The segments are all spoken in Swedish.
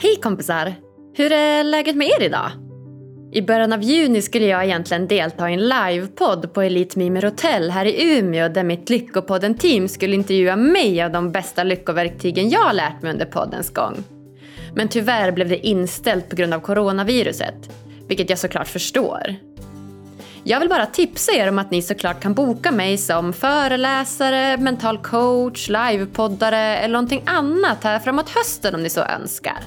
Hej kompisar! Hur är läget med er idag? I början av juni skulle jag egentligen delta i en livepodd på Elite Mimer Hotel här i Umeå där mitt Lyckopodden-team skulle intervjua mig av de bästa lyckoverktygen jag lärt mig under poddens gång. Men tyvärr blev det inställt på grund av coronaviruset, vilket jag såklart förstår. Jag vill bara tipsa er om att ni såklart kan boka mig som föreläsare, mental coach, livepoddare eller någonting annat här framåt hösten om ni så önskar.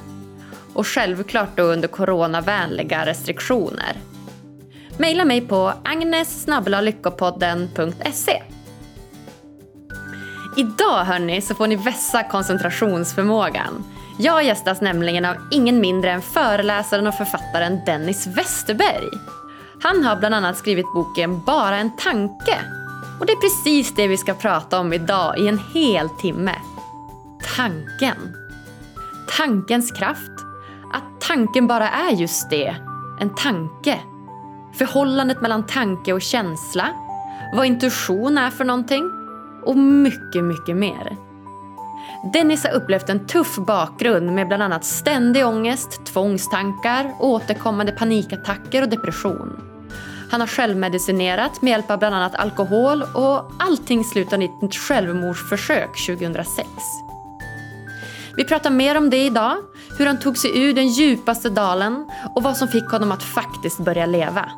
Och självklart då under coronavänliga restriktioner. Maila mig på agnes.lyckopodden.se Idag hörni så får ni vässa koncentrationsförmågan. Jag gästas nämligen av ingen mindre än föreläsaren och författaren Dennis Westerberg. Han har bland annat skrivit boken Bara en tanke. Och det är precis det vi ska prata om idag i en hel timme. Tanken. Tankens kraft. Att tanken bara är just det, en tanke. Förhållandet mellan tanke och känsla. Vad intuition är för någonting. Och mycket, mycket mer. Dennis har upplevt en tuff bakgrund med bland annat ständig ångest, tvångstankar, återkommande panikattacker och depression. Han har självmedicinerat med hjälp av bland annat alkohol och allting slutade i ett självmordsförsök 2006. Vi pratar mer om det idag, hur han tog sig ur den djupaste dalen och vad som fick honom att faktiskt börja leva.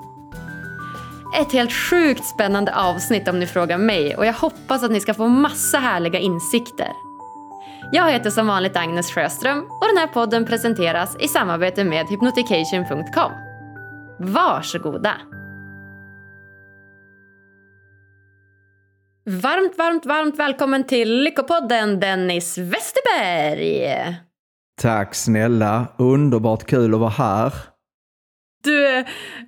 Ett helt sjukt spännande avsnitt om ni frågar mig och jag hoppas att ni ska få massa härliga insikter. Jag heter som vanligt Agnes Sjöström och den här podden presenteras i samarbete med hypnotication.com. Varsågoda! Varmt, varmt, varmt välkommen till Lyckopodden Dennis Westerberg! Tack snälla, underbart kul att vara här. Du,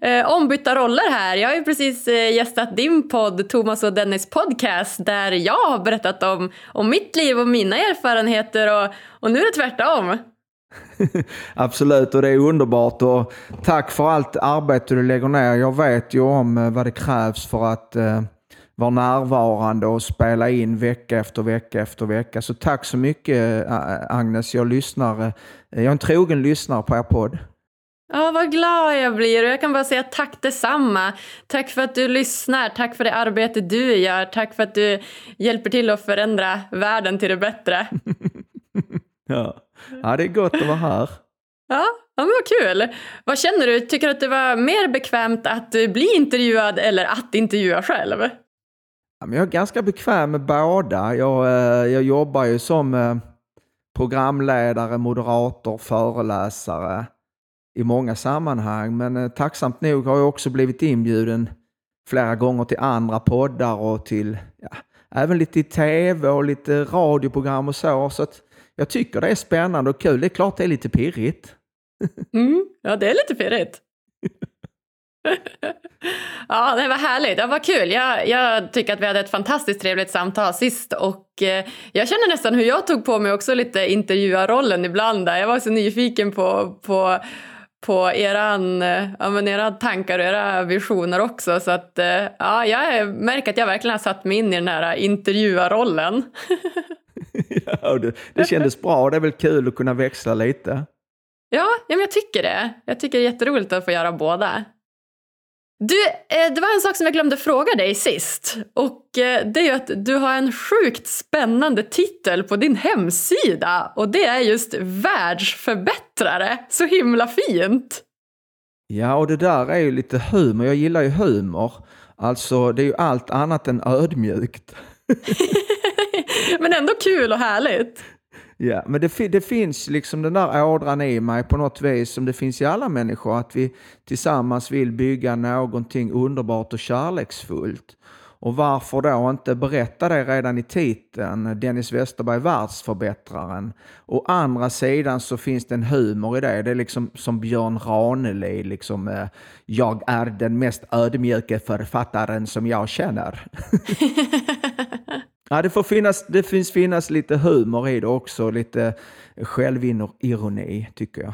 eh, ombytta roller här. Jag har ju precis eh, gästat din podd, Thomas och Dennis podcast, där jag har berättat om, om mitt liv och mina erfarenheter och, och nu är det tvärtom. Absolut, och det är underbart. Och tack för allt arbete du lägger ner. Jag vet ju om eh, vad det krävs för att eh, vara närvarande och spela in vecka efter vecka efter vecka. Så tack så mycket Agnes. Jag lyssnar. Eh, jag är en trogen lyssnare på er podd. Ja, vad glad jag blir och jag kan bara säga tack detsamma. Tack för att du lyssnar, tack för det arbete du gör, tack för att du hjälper till att förändra världen till det bättre. ja. ja, det är gott att vara här. Ja, ja men vad kul. Vad känner du? Tycker du att det var mer bekvämt att bli intervjuad eller att intervjua själv? Jag är ganska bekväm med båda. Jag, eh, jag jobbar ju som eh, programledare, moderator, föreläsare i många sammanhang. Men eh, tacksamt nog har jag också blivit inbjuden flera gånger till andra poddar och till ja, även lite i tv och lite radioprogram och så. Så att jag tycker det är spännande och kul. Det är klart det är lite pirrigt. Mm, ja, det är lite pirrigt. ja, det var härligt. Det var kul. Jag, jag tycker att vi hade ett fantastiskt trevligt samtal sist och eh, jag känner nästan hur jag tog på mig också lite intervjuarrollen ibland där. Jag var så nyfiken på, på på eran, eh, ja, men era tankar och era visioner också. Så att, eh, ja, jag märker att jag verkligen har satt mig in i den här intervjuarrollen. ja, det, det kändes bra. Det är väl kul att kunna växla lite. Ja, ja men jag tycker det. Jag tycker det är jätteroligt att få göra båda. Du, eh, det var en sak som jag glömde fråga dig sist. Och eh, det är ju att du har en sjukt spännande titel på din hemsida. Och det är just världsförbättrare. Så himla fint! Ja, och det där är ju lite humor. Jag gillar ju humor. Alltså, det är ju allt annat än ödmjukt. Men ändå kul och härligt. Ja, men det, det, finns liksom den där ådran i mig på något vis som det finns i alla människor, att vi tillsammans vill bygga någonting underbart och kärleksfullt. Och varför då inte berätta det redan i titeln, Dennis Westerberg, världsförbättraren. Å andra sidan så finns det en humor i det. Det är liksom som Björn Ranelid, liksom, eh, jag är den mest ödmjuka författaren som jag känner. Ja, det, får finnas, det finns finnas lite humor i det också, lite självironi tycker jag.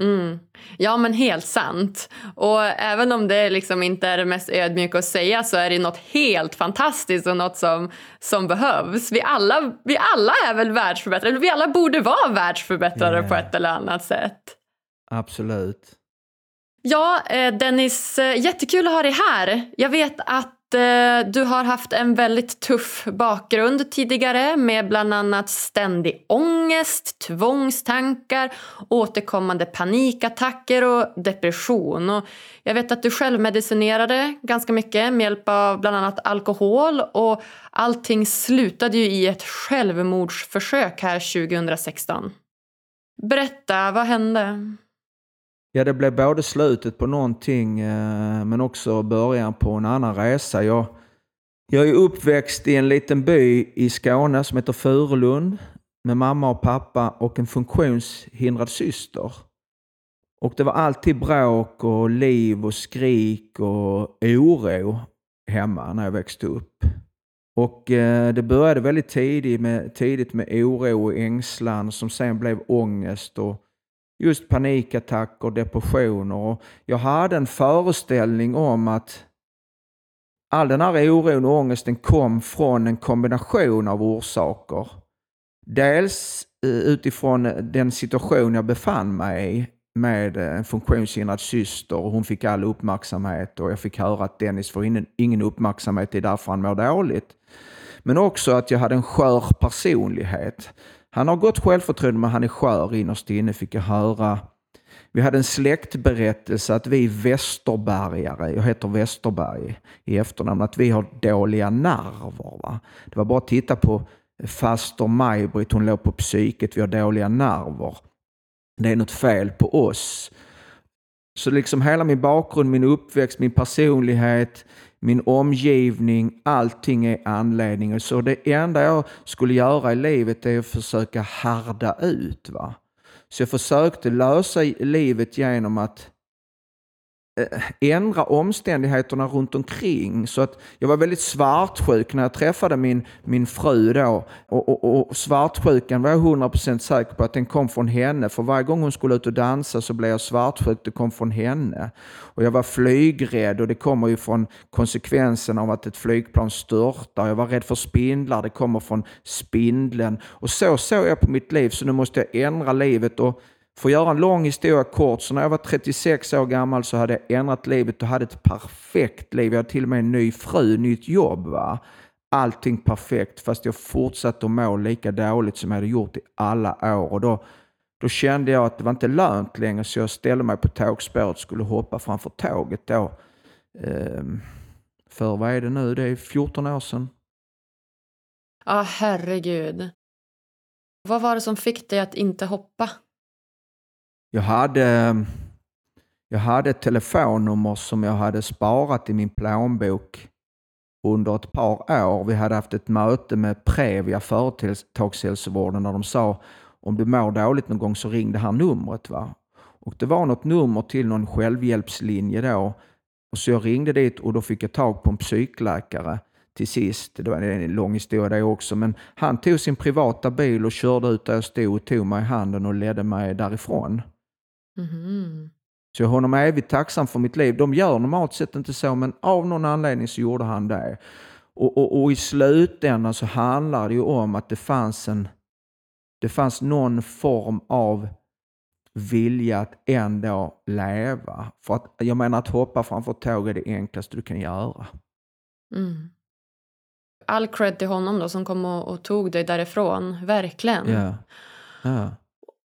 Mm. Ja, men helt sant. Och även om det liksom inte är det mest ödmjuka att säga så är det något helt fantastiskt och något som, som behövs. Vi alla, vi alla är väl världsförbättrare, vi alla borde vara världsförbättrare yeah. på ett eller annat sätt. Absolut. Ja, eh, Dennis, eh, jättekul att ha dig här. Jag vet att Eh, du har haft en väldigt tuff bakgrund tidigare med bland annat ständig ångest, tvångstankar, återkommande panikattacker och depression. Och jag vet att du självmedicinerade ganska mycket med hjälp av bland annat alkohol och allting slutade ju i ett självmordsförsök här 2016. Berätta, vad hände? Ja, det blev både slutet på någonting eh, men också början på en annan resa. Jag, jag är uppväxt i en liten by i Skåne som heter Furulund med mamma och pappa och en funktionshindrad syster. Och det var alltid bråk och liv och skrik och oro hemma när jag växte upp. Och eh, det började väldigt tidigt med, tidigt med oro och ängslan som sen blev ångest och just panikattacker, depressioner. Och jag hade en föreställning om att all den här oron och ångesten kom från en kombination av orsaker. Dels eh, utifrån den situation jag befann mig i med en funktionshindrad syster och hon fick all uppmärksamhet och jag fick höra att Dennis får ingen uppmärksamhet, det är därför han mår dåligt. Men också att jag hade en skör personlighet. Han har gott självförtroende men han är skör innerst inne fick jag höra. Vi hade en släktberättelse att vi västerbergare, jag heter Västerberg i efternamn, att vi har dåliga nerver. Va? Det var bara att titta på faster Maj-Britt, hon låg på psyket, vi har dåliga nerver. Det är något fel på oss. Så liksom hela min bakgrund, min uppväxt, min personlighet, min omgivning, allting är anledningen. Så det enda jag skulle göra i livet är att försöka härda ut. Va? Så jag försökte lösa livet genom att Eh, ändra omständigheterna runt omkring. Så att jag var väldigt svartsjuk när jag träffade min, min fru då. Och, och, och svartsjukan var jag 100% säker på att den kom från henne. För varje gång hon skulle ut och dansa så blev jag svartsjuk. Det kom från henne. Och jag var flygrädd och det kommer ju från konsekvensen av att ett flygplan störtar. Jag var rädd för spindlar. Det kommer från spindeln. Och så såg jag på mitt liv. Så nu måste jag ändra livet. och för att göra en lång historia kort, så när jag var 36 år gammal så hade jag ändrat livet och hade ett perfekt liv. Jag hade till och med en ny fru, nytt jobb. Va? Allting perfekt, fast jag fortsatte att må lika dåligt som jag hade gjort i alla år. Och då, då kände jag att det var inte lönt längre, så jag ställde mig på tågspåret och skulle hoppa framför tåget då. Ehm, för vad är det nu? Det är 14 år sedan. Ja, ah, herregud. Vad var det som fick dig att inte hoppa? Jag hade, jag hade ett telefonnummer som jag hade sparat i min plånbok under ett par år. Vi hade haft ett möte med Previa, företagshälsovården, där de sa om du mår dåligt någon gång så ring det här numret. Va? Och Det var något nummer till någon självhjälpslinje då. Och så jag ringde dit och då fick jag tag på en psykläkare till sist. Det var en lång historia det också. Men han tog sin privata bil och körde ut där jag stod och tog mig i handen och ledde mig därifrån. Mm. Så jag är honom evigt tacksam för mitt liv. De gör normalt sett inte så, men av någon anledning så gjorde han det. Och, och, och i slutändan så handlar det ju om att det fanns, en, det fanns någon form av vilja att ändå leva. För att, jag menar att hoppa framför tåg är det enklaste du kan göra. Mm. All cred till honom då som kom och, och tog dig därifrån, verkligen. Ja. ja.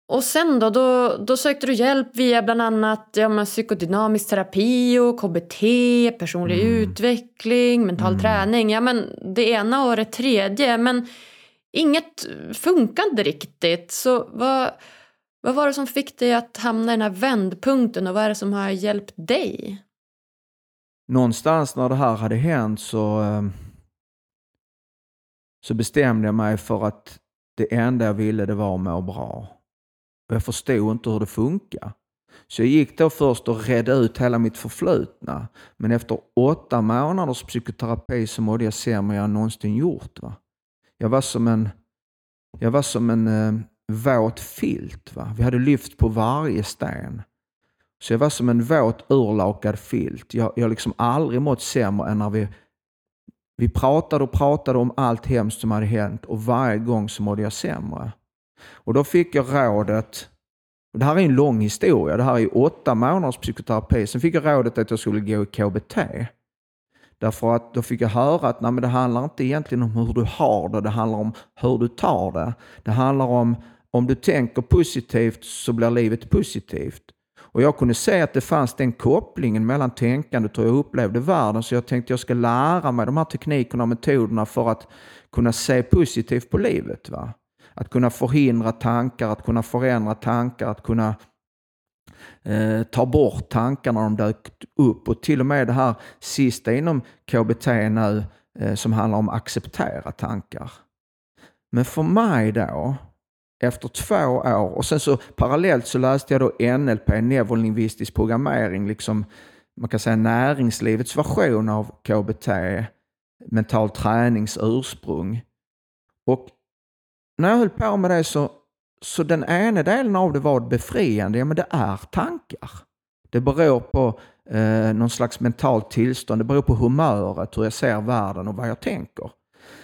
Och sen då, då, då sökte du hjälp via bland annat ja, men psykodynamisk terapi och KBT, personlig mm. utveckling, mental mm. träning. Ja, men det ena och det tredje. Men inget funkade riktigt. Så vad, vad var det som fick dig att hamna i den här vändpunkten och vad är det som har hjälpt dig? Någonstans när det här hade hänt så, eh, så bestämde jag mig för att det enda jag ville det var att må bra. Och jag förstod inte hur det funkar. Så jag gick då först och redde ut hela mitt förflutna. Men efter åtta månaders psykoterapi så mådde jag sämre än jag någonsin gjort. Va? Jag var som en, jag var som en, eh, våt filt. Va? Vi hade lyft på varje sten. Så jag var som en våt urlakad filt. Jag har liksom aldrig mått sämre än när vi, vi pratade och pratade om allt hemskt som hade hänt och varje gång så mådde jag sämre. Och då fick jag rådet, och det här är en lång historia, det här är åtta månaders psykoterapi. Sen fick jag rådet att jag skulle gå i KBT. Därför att då fick jag höra att nej, men det handlar inte egentligen om hur du har det, det handlar om hur du tar det. Det handlar om om du tänker positivt så blir livet positivt. Och jag kunde se att det fanns den kopplingen mellan tänkandet och hur jag upplevde världen. Så jag tänkte jag ska lära mig de här teknikerna och metoderna för att kunna se positivt på livet. Va? Att kunna förhindra tankar, att kunna förändra tankar, att kunna eh, ta bort tankar när de dök upp. Och till och med det här sista inom KBT nu eh, som handlar om acceptera tankar. Men för mig då, efter två år och sen så parallellt så läste jag då NLP, neurolingvistisk programmering, liksom man kan säga näringslivets version av KBT, mental tränings ursprung. Och när jag höll på med det så, så den ena delen av det var befriande, ja men det är tankar. Det beror på eh, någon slags mentalt tillstånd, det beror på humöret, hur jag ser världen och vad jag tänker.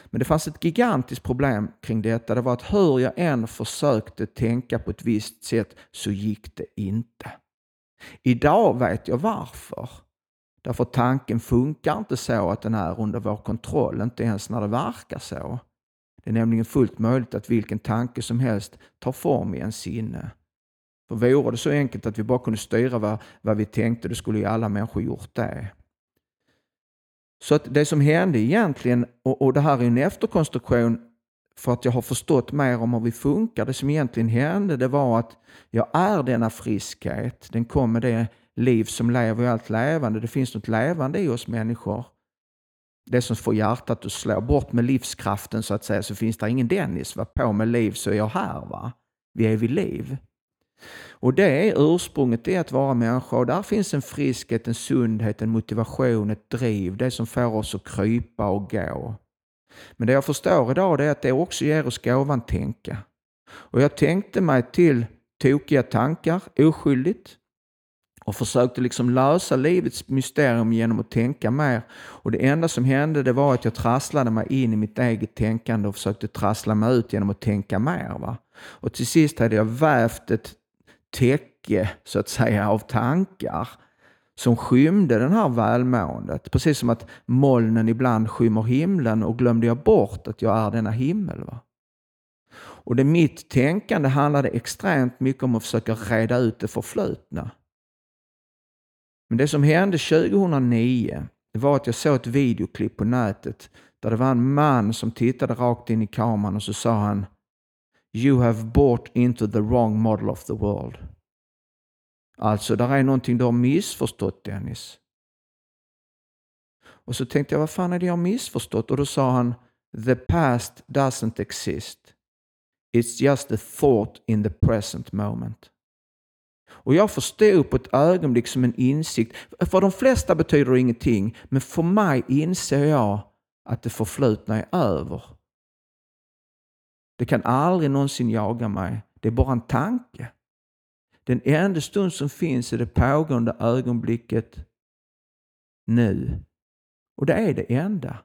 Men det fanns ett gigantiskt problem kring detta. Det var att hur jag än försökte tänka på ett visst sätt så gick det inte. Idag vet jag varför. Därför tanken funkar inte så att den är under vår kontroll, inte ens när det verkar så. Det är nämligen fullt möjligt att vilken tanke som helst tar form i en sinne. För vore det så enkelt att vi bara kunde styra vad, vad vi tänkte, då skulle ju alla människor gjort det. Så att det som hände egentligen, och, och det här är en efterkonstruktion för att jag har förstått mer om hur vi funkar. Det som egentligen hände det var att jag är denna friskhet. Den kom med det liv som lever i allt levande. Det finns något levande i oss människor. Det som får hjärtat att slå. Bort med livskraften så att säga så finns det ingen Dennis. Va? På med liv så är jag här. va? Vi är vid liv. Och det är ursprunget i att vara människa och där finns en friskhet, en sundhet, en motivation, ett driv, det som får oss att krypa och gå. Men det jag förstår idag är att det också ger oss gåvan tänka. Och jag tänkte mig till tokiga tankar, oskyldigt, och försökte liksom lösa livets mysterium genom att tänka mer. Och det enda som hände det var att jag trasslade mig in i mitt eget tänkande och försökte trassla mig ut genom att tänka mer. Va? Och till sist hade jag vävt ett täcke så att säga av tankar som skymde den här välmåendet. Precis som att molnen ibland skymmer himlen och glömde jag bort att jag är denna himmel. Va? Och det mitt tänkande handlade extremt mycket om att försöka reda ut det förflutna. Men det som hände 2009 var att jag såg ett videoklipp på nätet där det var en man som tittade rakt in i kameran och så sa han You have bought into the wrong model of the world. Alltså, där är någonting du har missförstått Dennis. Och så tänkte jag, vad fan är det jag har missförstått? Och då sa han, the past doesn't exist. It's just a thought in the present moment. Och jag förstod på ett ögonblick som en insikt. För de flesta betyder det ingenting, men för mig inser jag att det förflutna är över. Det kan aldrig någonsin jaga mig. Det är bara en tanke. Den enda stund som finns är det pågående ögonblicket nu. Och det är det enda.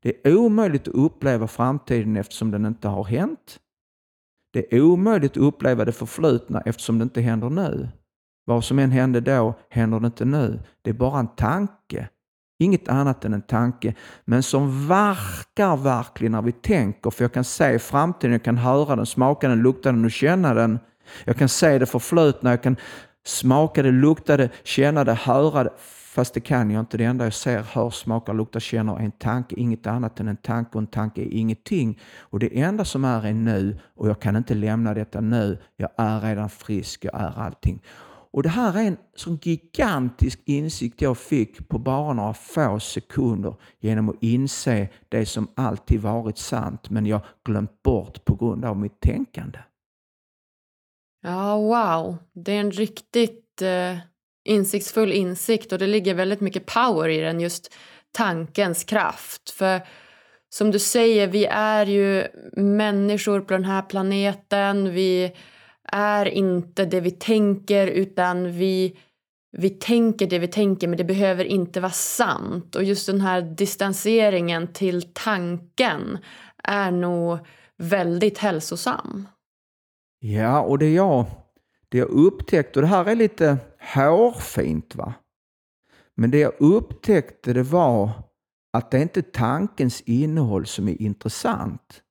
Det är omöjligt att uppleva framtiden eftersom den inte har hänt. Det är omöjligt att uppleva det förflutna eftersom det inte händer nu. Vad som än hände då händer det inte nu. Det är bara en tanke. Inget annat än en tanke, men som verkar verkligen när vi tänker. För jag kan se framtiden, jag kan höra den, smaka den, lukta den och känna den. Jag kan se det förflutna, jag kan smaka det, lukta det, känna det, höra det. Fast det kan jag inte. Det enda jag ser, hör, smakar, luktar, känner är en tanke. Inget annat än en tanke och en tanke är ingenting. Och det enda som är är nu och jag kan inte lämna detta nu. Jag är redan frisk, jag är allting. Och det här är en sån gigantisk insikt jag fick på bara några få sekunder genom att inse det som alltid varit sant men jag glömt bort på grund av mitt tänkande. Ja, wow. Det är en riktigt eh, insiktsfull insikt och det ligger väldigt mycket power i den, just tankens kraft. För som du säger, vi är ju människor på den här planeten. Vi är inte det vi tänker utan vi, vi tänker det vi tänker men det behöver inte vara sant. Och just den här distanseringen till tanken är nog väldigt hälsosam. Ja, och det jag, det jag upptäckte, och det här är lite hårfint va. Men det jag upptäckte det var att det är inte tankens innehåll som är intressant.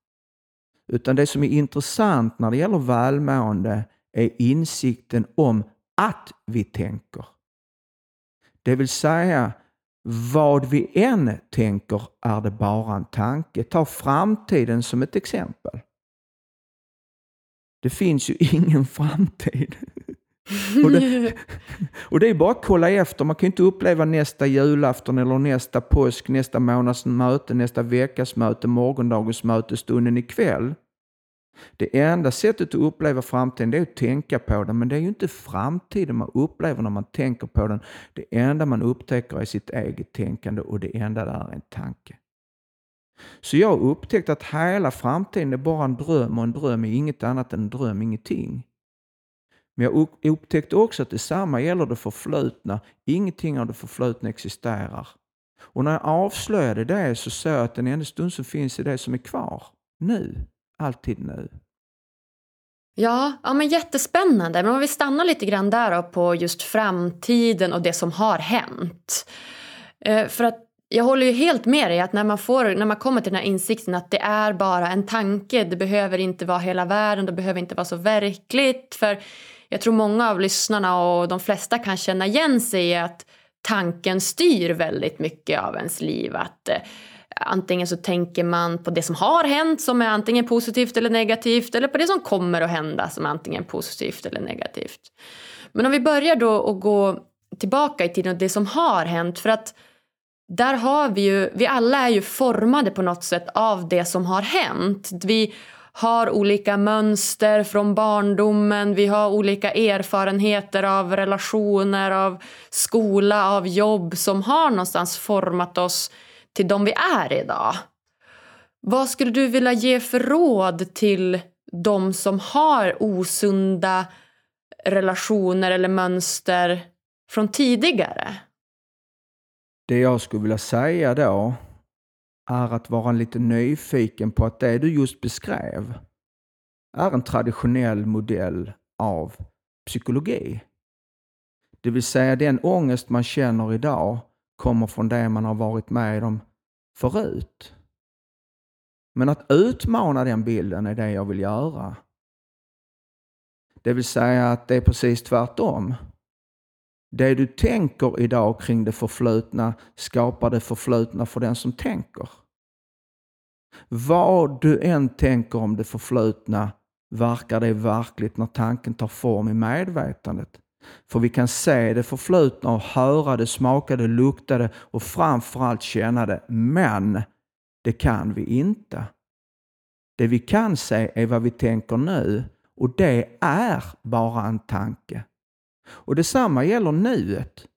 Utan det som är intressant när det gäller välmående är insikten om att vi tänker. Det vill säga, vad vi än tänker är det bara en tanke. Ta framtiden som ett exempel. Det finns ju ingen framtid och, det, och det är bara att kolla efter. Man kan ju inte uppleva nästa julafton eller nästa påsk, nästa månads möte, nästa veckas möte, morgondagens möte, stunden ikväll. Det enda sättet att uppleva framtiden det är att tänka på den, men det är ju inte framtiden man upplever när man tänker på den. Det enda man upptäcker är sitt eget tänkande och det enda där är en tanke. Så jag har upptäckt att hela framtiden är bara en dröm och en dröm är inget annat än en dröm, ingenting. Men jag upptäckte också att detsamma gäller det förflutna. Ingenting av det förflutna existerar. Och när jag avslöjade det så såg jag att den enda stund som finns är det som är kvar. Nu. Alltid nu. Ja, ja men jättespännande. Men om vi stannar lite grann där på just framtiden och det som har hänt. Eh, för att jag håller ju helt med dig att när man, får, när man kommer till den här insikten att det är bara en tanke, det behöver inte vara hela världen, det behöver inte vara så verkligt. För jag tror många av lyssnarna och de flesta kan känna igen sig i att tanken styr väldigt mycket av ens liv. Att eh, Antingen så tänker man på det som har hänt som är antingen positivt eller negativt eller på det som kommer att hända som är antingen positivt eller negativt. Men om vi börjar då och gå tillbaka i tiden och det som har hänt för att där har vi ju, vi alla är ju formade på något sätt av det som har hänt. Vi har olika mönster från barndomen, vi har olika erfarenheter av relationer, av skola, av jobb som har någonstans format oss till de vi är idag. Vad skulle du vilja ge för råd till de som har osunda relationer eller mönster från tidigare? Det jag skulle vilja säga då är att vara lite nyfiken på att det du just beskrev är en traditionell modell av psykologi. Det vill säga den ångest man känner idag kommer från det man har varit med om förut. Men att utmana den bilden är det jag vill göra. Det vill säga att det är precis tvärtom. Det du tänker idag kring det förflutna skapar det förflutna för den som tänker. Vad du än tänker om det förflutna verkar det verkligt när tanken tar form i medvetandet. För vi kan se det förflutna och höra det, smaka det, lukta det och framförallt känna det. Men det kan vi inte. Det vi kan se är vad vi tänker nu och det är bara en tanke. Och detsamma gäller nuet.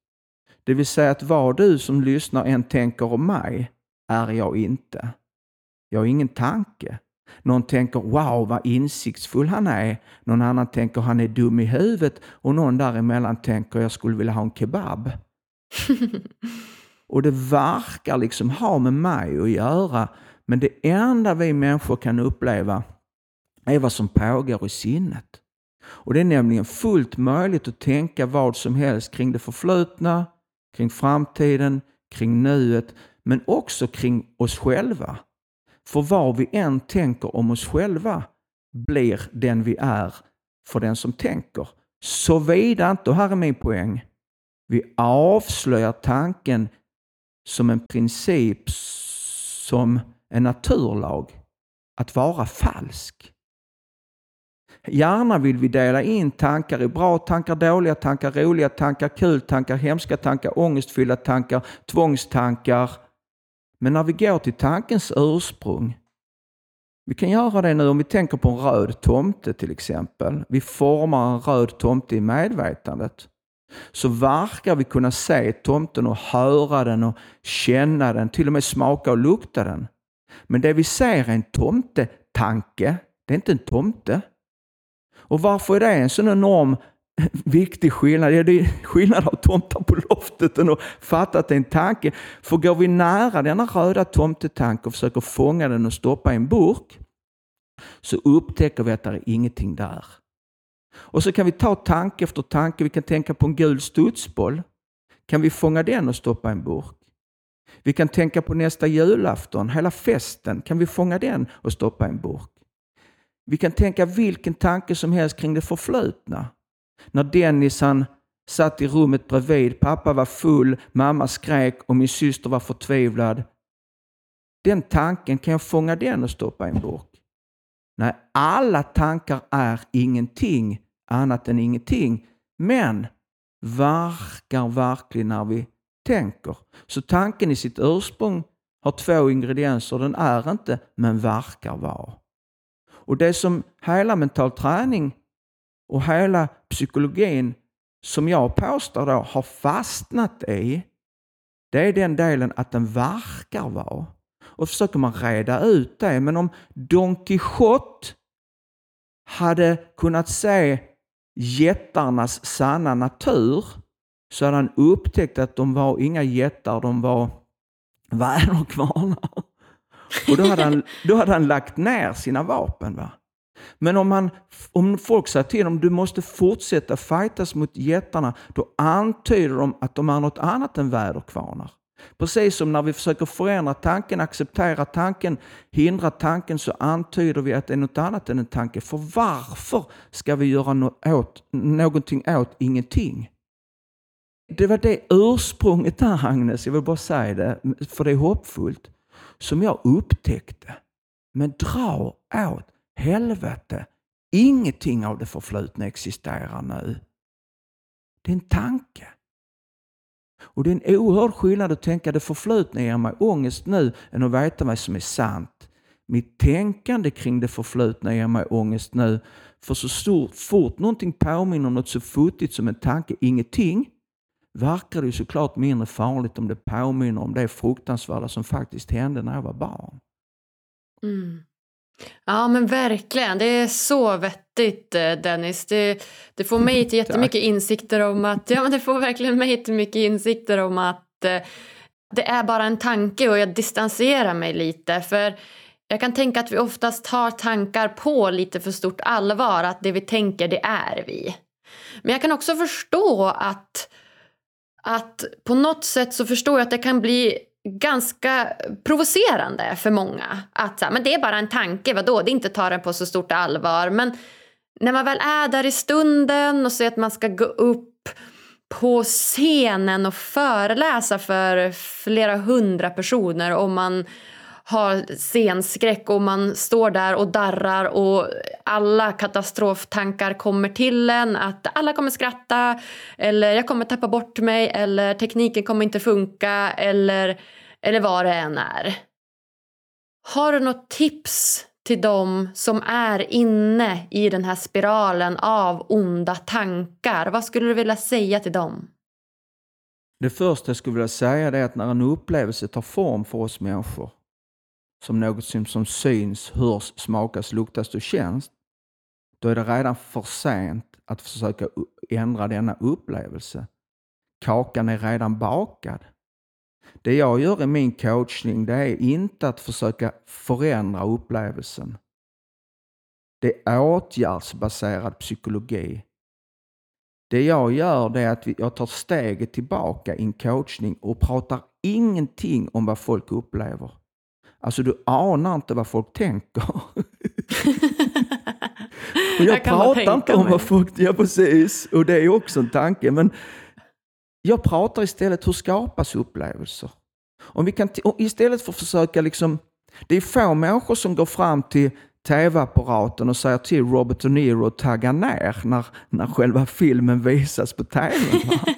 Det vill säga att vad du som lyssnar än tänker om mig är jag inte. Jag har ingen tanke. Någon tänker wow vad insiktsfull han är. Någon annan tänker han är dum i huvudet och någon däremellan tänker jag skulle vilja ha en kebab. och det verkar liksom ha med mig att göra men det enda vi människor kan uppleva är vad som pågår i sinnet. Och Det är nämligen fullt möjligt att tänka vad som helst kring det förflutna, kring framtiden, kring nuet men också kring oss själva. För vad vi än tänker om oss själva blir den vi är för den som tänker. Såvida inte, och här är min poäng, vi avslöjar tanken som en princip, som en naturlag, att vara falsk. Gärna vill vi dela in tankar i bra tankar, dåliga tankar, roliga tankar, kul tankar, hemska tankar, ångestfyllda tankar, tvångstankar, men när vi går till tankens ursprung, vi kan göra det nu om vi tänker på en röd tomte till exempel. Vi formar en röd tomte i medvetandet. Så verkar vi kunna se tomten och höra den och känna den, till och med smaka och lukta den. Men det vi ser är en tomtetanke. Det är inte en tomte. Och varför är det en sån enorm viktig skillnad. Ja, det är skillnad av tomtar på loftet än att fatta att det är en tanke. För går vi nära denna röda tomtetanke och försöker fånga den och stoppa i en burk så upptäcker vi att det är ingenting där. Och så kan vi ta tanke efter tanke. Vi kan tänka på en gul studsboll. Kan vi fånga den och stoppa i en burk? Vi kan tänka på nästa julafton, hela festen. Kan vi fånga den och stoppa i en burk? Vi kan tänka vilken tanke som helst kring det förflutna. När Dennis han satt i rummet bredvid, pappa var full, mamma skrek och min syster var förtvivlad. Den tanken, kan jag fånga den och stoppa i en burk? Nej, alla tankar är ingenting annat än ingenting, men verkar verkligen när vi tänker. Så tanken i sitt ursprung har två ingredienser. Den är inte, men verkar vara. Och det som hela mental träning och hela psykologin som jag påstår då har fastnat i, det är den delen att den verkar vara. Och försöker man reda ut det. Men om Don Quijote hade kunnat se jättarnas sanna natur så hade han upptäckt att de var inga jättar, de var väderkvarnar. Och då hade, han, då hade han lagt ner sina vapen. Va? Men om, man, om folk säger till dem du måste fortsätta fightas mot jättarna, då antyder de att de är något annat än väderkvarnar. Precis som när vi försöker förändra tanken, acceptera tanken, hindra tanken, så antyder vi att det är något annat än en tanke. För varför ska vi göra något åt, någonting åt ingenting? Det var det ursprunget där, Agnes, jag vill bara säga det, för det är hoppfullt, som jag upptäckte. Men dra åt helvete, ingenting av det förflutna existerar nu. Det är en tanke. Och det är en oerhörd skillnad att tänka det förflutna ger mig ångest nu än att veta vad som är sant. Mitt tänkande kring det förflutna ger mig ångest nu. För så stort, fort någonting påminner om något så futtigt som en tanke, ingenting, verkar det ju såklart mindre farligt om det påminner om det fruktansvärda som faktiskt hände när jag var barn. Mm. Ja men verkligen, det är så vettigt eh, Dennis. Det, det får mig till jättemycket insikter om att, ja men det får verkligen mig till mycket insikter om att eh, det är bara en tanke och jag distanserar mig lite för jag kan tänka att vi oftast tar tankar på lite för stort allvar, att det vi tänker det är vi. Men jag kan också förstå att, att på något sätt så förstår jag att det kan bli ganska provocerande för många. Att men det är bara en tanke, vadå? Det är inte ta den på så stort allvar. Men när man väl är där i stunden och ser att man ska gå upp på scenen och föreläsa för flera hundra personer och man har scenskräck och man står där och darrar och alla katastroftankar kommer till en. Att alla kommer skratta eller jag kommer tappa bort mig eller tekniken kommer inte funka eller, eller vad det än är. Har du något tips till dem som är inne i den här spiralen av onda tankar? Vad skulle du vilja säga till dem? Det första jag skulle vilja säga är att när en upplevelse tar form för oss människor som något som, som syns, hörs, smakas, luktas och känns, då är det redan för sent att försöka ändra denna upplevelse. Kakan är redan bakad. Det jag gör i min coachning det är inte att försöka förändra upplevelsen. Det är åtgärdsbaserad psykologi. Det jag gör det är att jag tar steget tillbaka i en coachning och pratar ingenting om vad folk upplever. Alltså du anar inte vad folk tänker. och jag, jag pratar inte om vad folk... Ja, precis. Och det är också en tanke. Men jag pratar istället hur skapas upplevelser? Om vi kan istället för att försöka liksom... Det är få människor som går fram till tv-apparaten och säger till Robert De Niro att tagga ner när, när själva filmen visas på tv.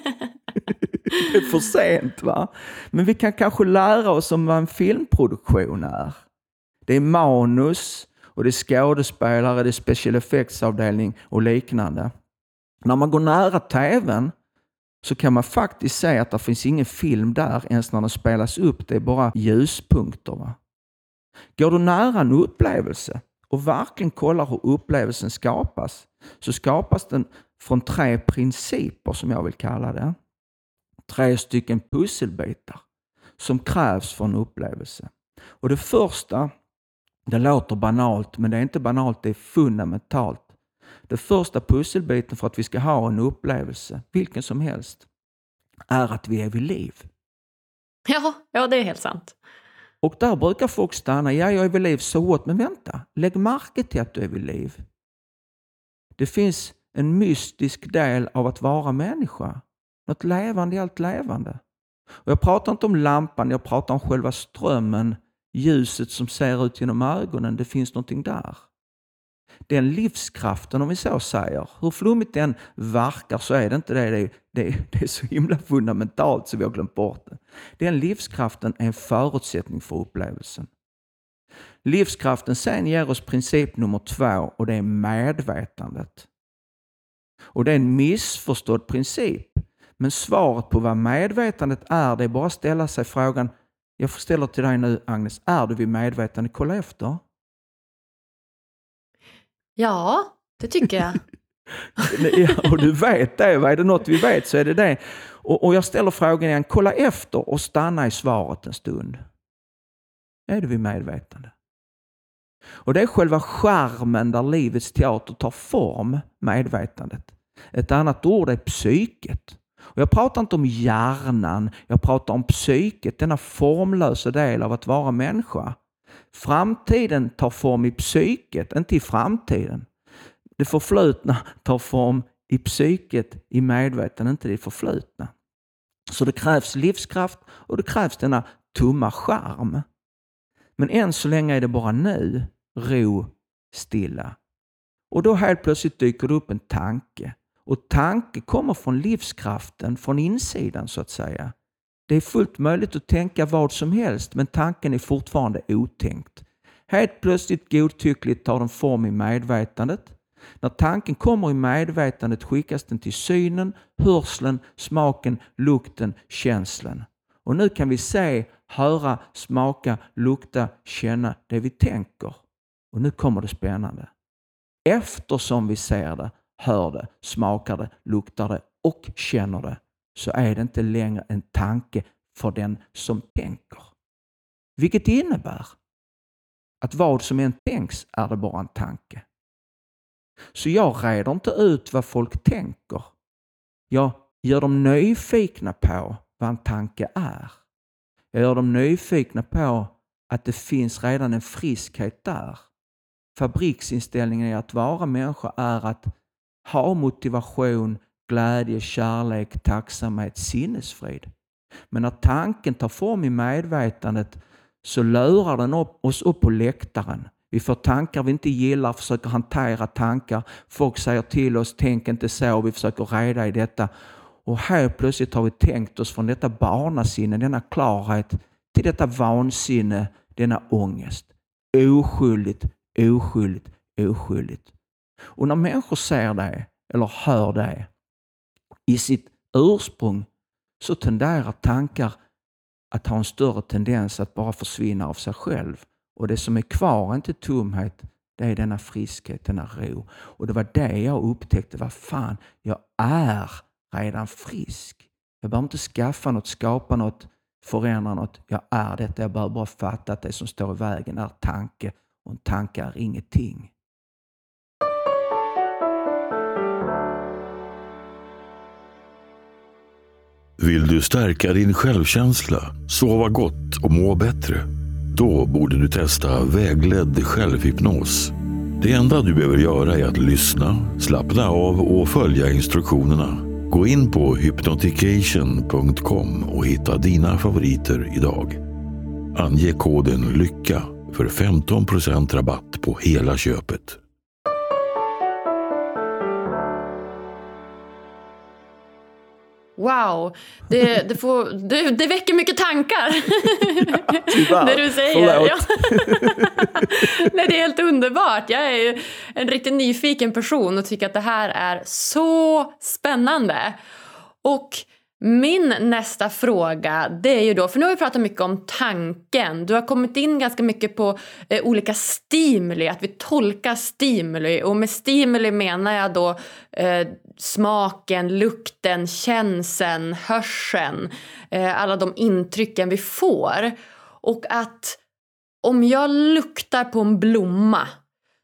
det är för sent va. Men vi kan kanske lära oss om vad en filmproduktion är. Det är manus och det är skådespelare, det är special effects-avdelning och liknande. När man går nära tvn så kan man faktiskt se att det finns ingen film där ens när den spelas upp. Det är bara ljuspunkter. Va? Går du nära en upplevelse och verkligen kollar hur upplevelsen skapas, så skapas den från tre principer som jag vill kalla det. Tre stycken pusselbitar som krävs för en upplevelse. Och Det första, det låter banalt, men det är inte banalt, det är fundamentalt. Den första pusselbiten för att vi ska ha en upplevelse, vilken som helst, är att vi är vid liv. Ja, ja det är helt sant. Och där brukar folk stanna. Ja, jag är vid liv, så what? Men vänta, lägg märke till att du är vid liv. Det finns en mystisk del av att vara människa. Något levande i allt levande. Och jag pratar inte om lampan, jag pratar om själva strömmen, ljuset som ser ut genom ögonen. Det finns någonting där den livskraften, om vi så säger, hur flummigt den verkar så är det inte det. Det är, det, det är så himla fundamentalt så vi har glömt bort det. Den livskraften är en förutsättning för upplevelsen. Livskraften sen ger oss princip nummer två och det är medvetandet. Och det är en missförstådd princip. Men svaret på vad medvetandet är, det är bara att ställa sig frågan, jag ställer till dig nu Agnes, är du vid medvetande? Kolla efter. Ja, det tycker jag. ja, och du vet det. Är det något vi vet så är det det. Och, och jag ställer frågan igen. Kolla efter och stanna i svaret en stund. Är du vid medvetande? Och det är själva skärmen där livets teater tar form, medvetandet. Ett annat ord är psyket. Och jag pratar inte om hjärnan, jag pratar om psyket, denna formlösa del av att vara människa. Framtiden tar form i psyket, inte i framtiden. Det förflutna tar form i psyket, i medvetandet, inte det förflutna. Så det krävs livskraft och det krävs denna tomma charm. Men än så länge är det bara nu, ro, stilla. Och då helt plötsligt dyker det upp en tanke. Och tanke kommer från livskraften, från insidan så att säga. Det är fullt möjligt att tänka vad som helst, men tanken är fortfarande otänkt. Helt plötsligt godtyckligt tar den form i medvetandet. När tanken kommer i medvetandet skickas den till synen, hörseln, smaken, lukten, känslan. Och nu kan vi se, höra, smaka, lukta, känna det vi tänker. Och nu kommer det spännande. Eftersom vi ser det, hör det, smakar det, luktar det och känner det så är det inte längre en tanke för den som tänker. Vilket innebär att vad som än tänks är det bara en tanke. Så jag reder inte ut vad folk tänker. Jag gör dem nyfikna på vad en tanke är. Jag gör dem nyfikna på att det finns redan en friskhet där. Fabriksinställningen i att vara människa är att ha motivation, glädje, kärlek, tacksamhet, sinnesfrid. Men när tanken tar form i medvetandet så lurar den upp, oss upp på läktaren. Vi får tankar vi inte gillar, försöker hantera tankar. Folk säger till oss, tänk inte så, vi försöker reda i detta. Och helt plötsligt har vi tänkt oss från detta barnasinne, denna klarhet, till detta vansinne, denna ångest. Oskyldigt, oskyldigt, oskyldigt. Och när människor ser det, eller hör det, i sitt ursprung så tenderar tankar att ha en större tendens att bara försvinna av sig själv. Och det som är kvar är inte tomhet, det är denna friskhet, denna ro. Och det var det jag upptäckte, vad fan, jag är redan frisk. Jag behöver inte skaffa något, skapa något, förändra något. Jag är detta, jag behöver bara fatta att det som står i vägen är tanke och en tanke är ingenting. Vill du stärka din självkänsla, sova gott och må bättre? Då borde du testa vägledd självhypnos. Det enda du behöver göra är att lyssna, slappna av och följa instruktionerna. Gå in på hypnotication.com och hitta dina favoriter idag. Ange koden LYCKA för 15% rabatt på hela köpet. Wow, det, det, får, det, det väcker mycket tankar. Ja, det du säger. Ja. Nej, det är helt underbart. Jag är en riktigt nyfiken person och tycker att det här är så spännande. Och Min nästa fråga, det är ju då, för nu har vi pratat mycket om tanken. Du har kommit in ganska mycket på eh, olika stimuli, att vi tolkar stimuli. Och med stimuli menar jag då eh, smaken, lukten, känseln, hörseln. Eh, alla de intrycken vi får. Och att om jag luktar på en blomma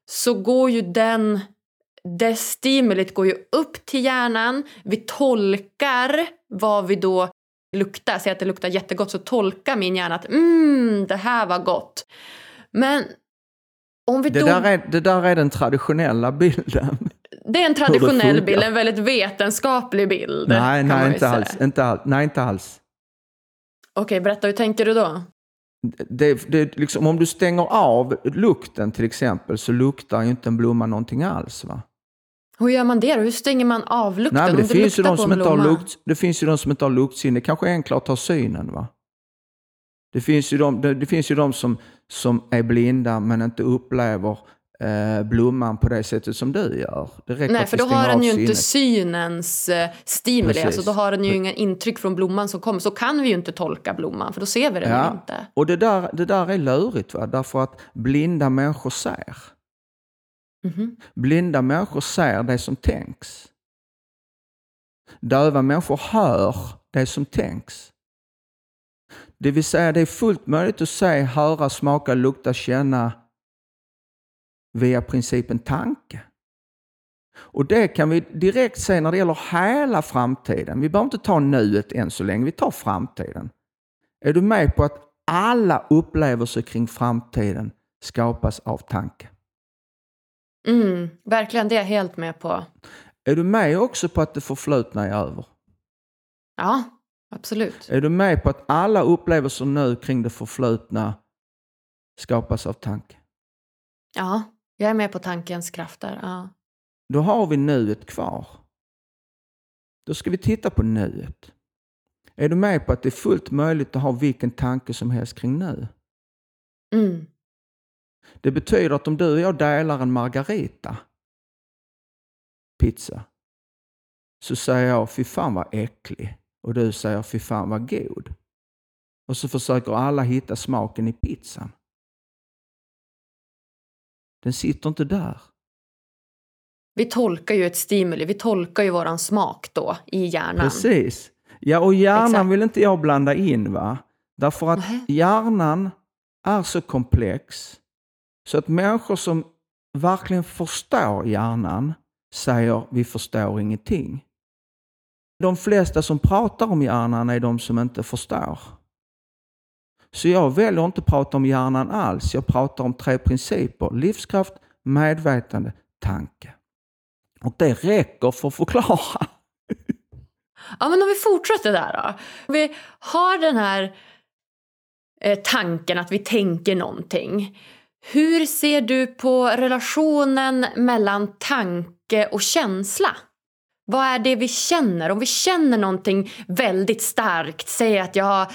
så går ju den det stimulit går ju upp till hjärnan. Vi tolkar vad vi då luktar. Säg att det luktar jättegott så tolkar min hjärna att mm, det här var gott. Men om vi Det, då... där är, det där är den traditionella bilden. Det är en traditionell bild, en väldigt vetenskaplig bild. Nej, nej inte, alls, inte alls. Nej, inte alls. Okej, berätta, hur tänker du då? Det, det, liksom, om du stänger av lukten till exempel så luktar ju inte en blomma någonting alls. Va? Hur gör man det då? Hur stänger man av lukten? Nej, det, Om finns ju de som inte har lukt, det finns ju de som inte har luktsinne. Kanske är enklare att ta synen. Va? Det finns ju de, det, det finns ju de som, som är blinda men inte upplever eh, blomman på det sättet som du gör. Det räcker Nej, för vi då stänger har den ju inte synens eh, stimuli. Precis. Alltså, då har den ju inga intryck från blomman som kommer. Så kan vi ju inte tolka blomman, för då ser vi den ju inte. Och det där, det där är lurigt, va? därför att blinda människor ser. Mhm. Blinda människor ser det som tänks. Döva människor hör det som tänks. Det vill säga, det är fullt möjligt att se, höra, smaka, lukta, känna via principen tanke. Och det kan vi direkt se när det gäller hela framtiden. Vi behöver inte ta nuet än så länge, vi tar framtiden. Är du med på att alla upplevelser kring framtiden skapas av tanke? Mm, verkligen, det är jag helt med på. Är du med också på att det förflutna är över? Ja, absolut. Är du med på att alla upplevelser nu kring det förflutna skapas av tanke? Ja, jag är med på tankens krafter. Ja. Då har vi nuet kvar. Då ska vi titta på nuet. Är du med på att det är fullt möjligt att ha vilken tanke som helst kring nu? Mm. Det betyder att om du och jag delar en margarita pizza så säger jag fy fan vad äcklig och du säger fy fan vad god. Och så försöker alla hitta smaken i pizzan. Den sitter inte där. Vi tolkar ju ett stimuli, vi tolkar ju våran smak då i hjärnan. Precis. Ja, och hjärnan Exakt. vill inte jag blanda in va. Därför att Nähä. hjärnan är så komplex så att människor som verkligen förstår hjärnan säger vi förstår ingenting. De flesta som pratar om hjärnan är de som inte förstår. Så jag väljer att inte prata om hjärnan alls. Jag pratar om tre principer. Livskraft, medvetande, tanke. Och det räcker för att förklara. Ja, men om vi fortsätter där då. Om vi har den här eh, tanken att vi tänker någonting. Hur ser du på relationen mellan tanke och känsla? Vad är det vi känner? Om vi känner någonting väldigt starkt, säg att jag har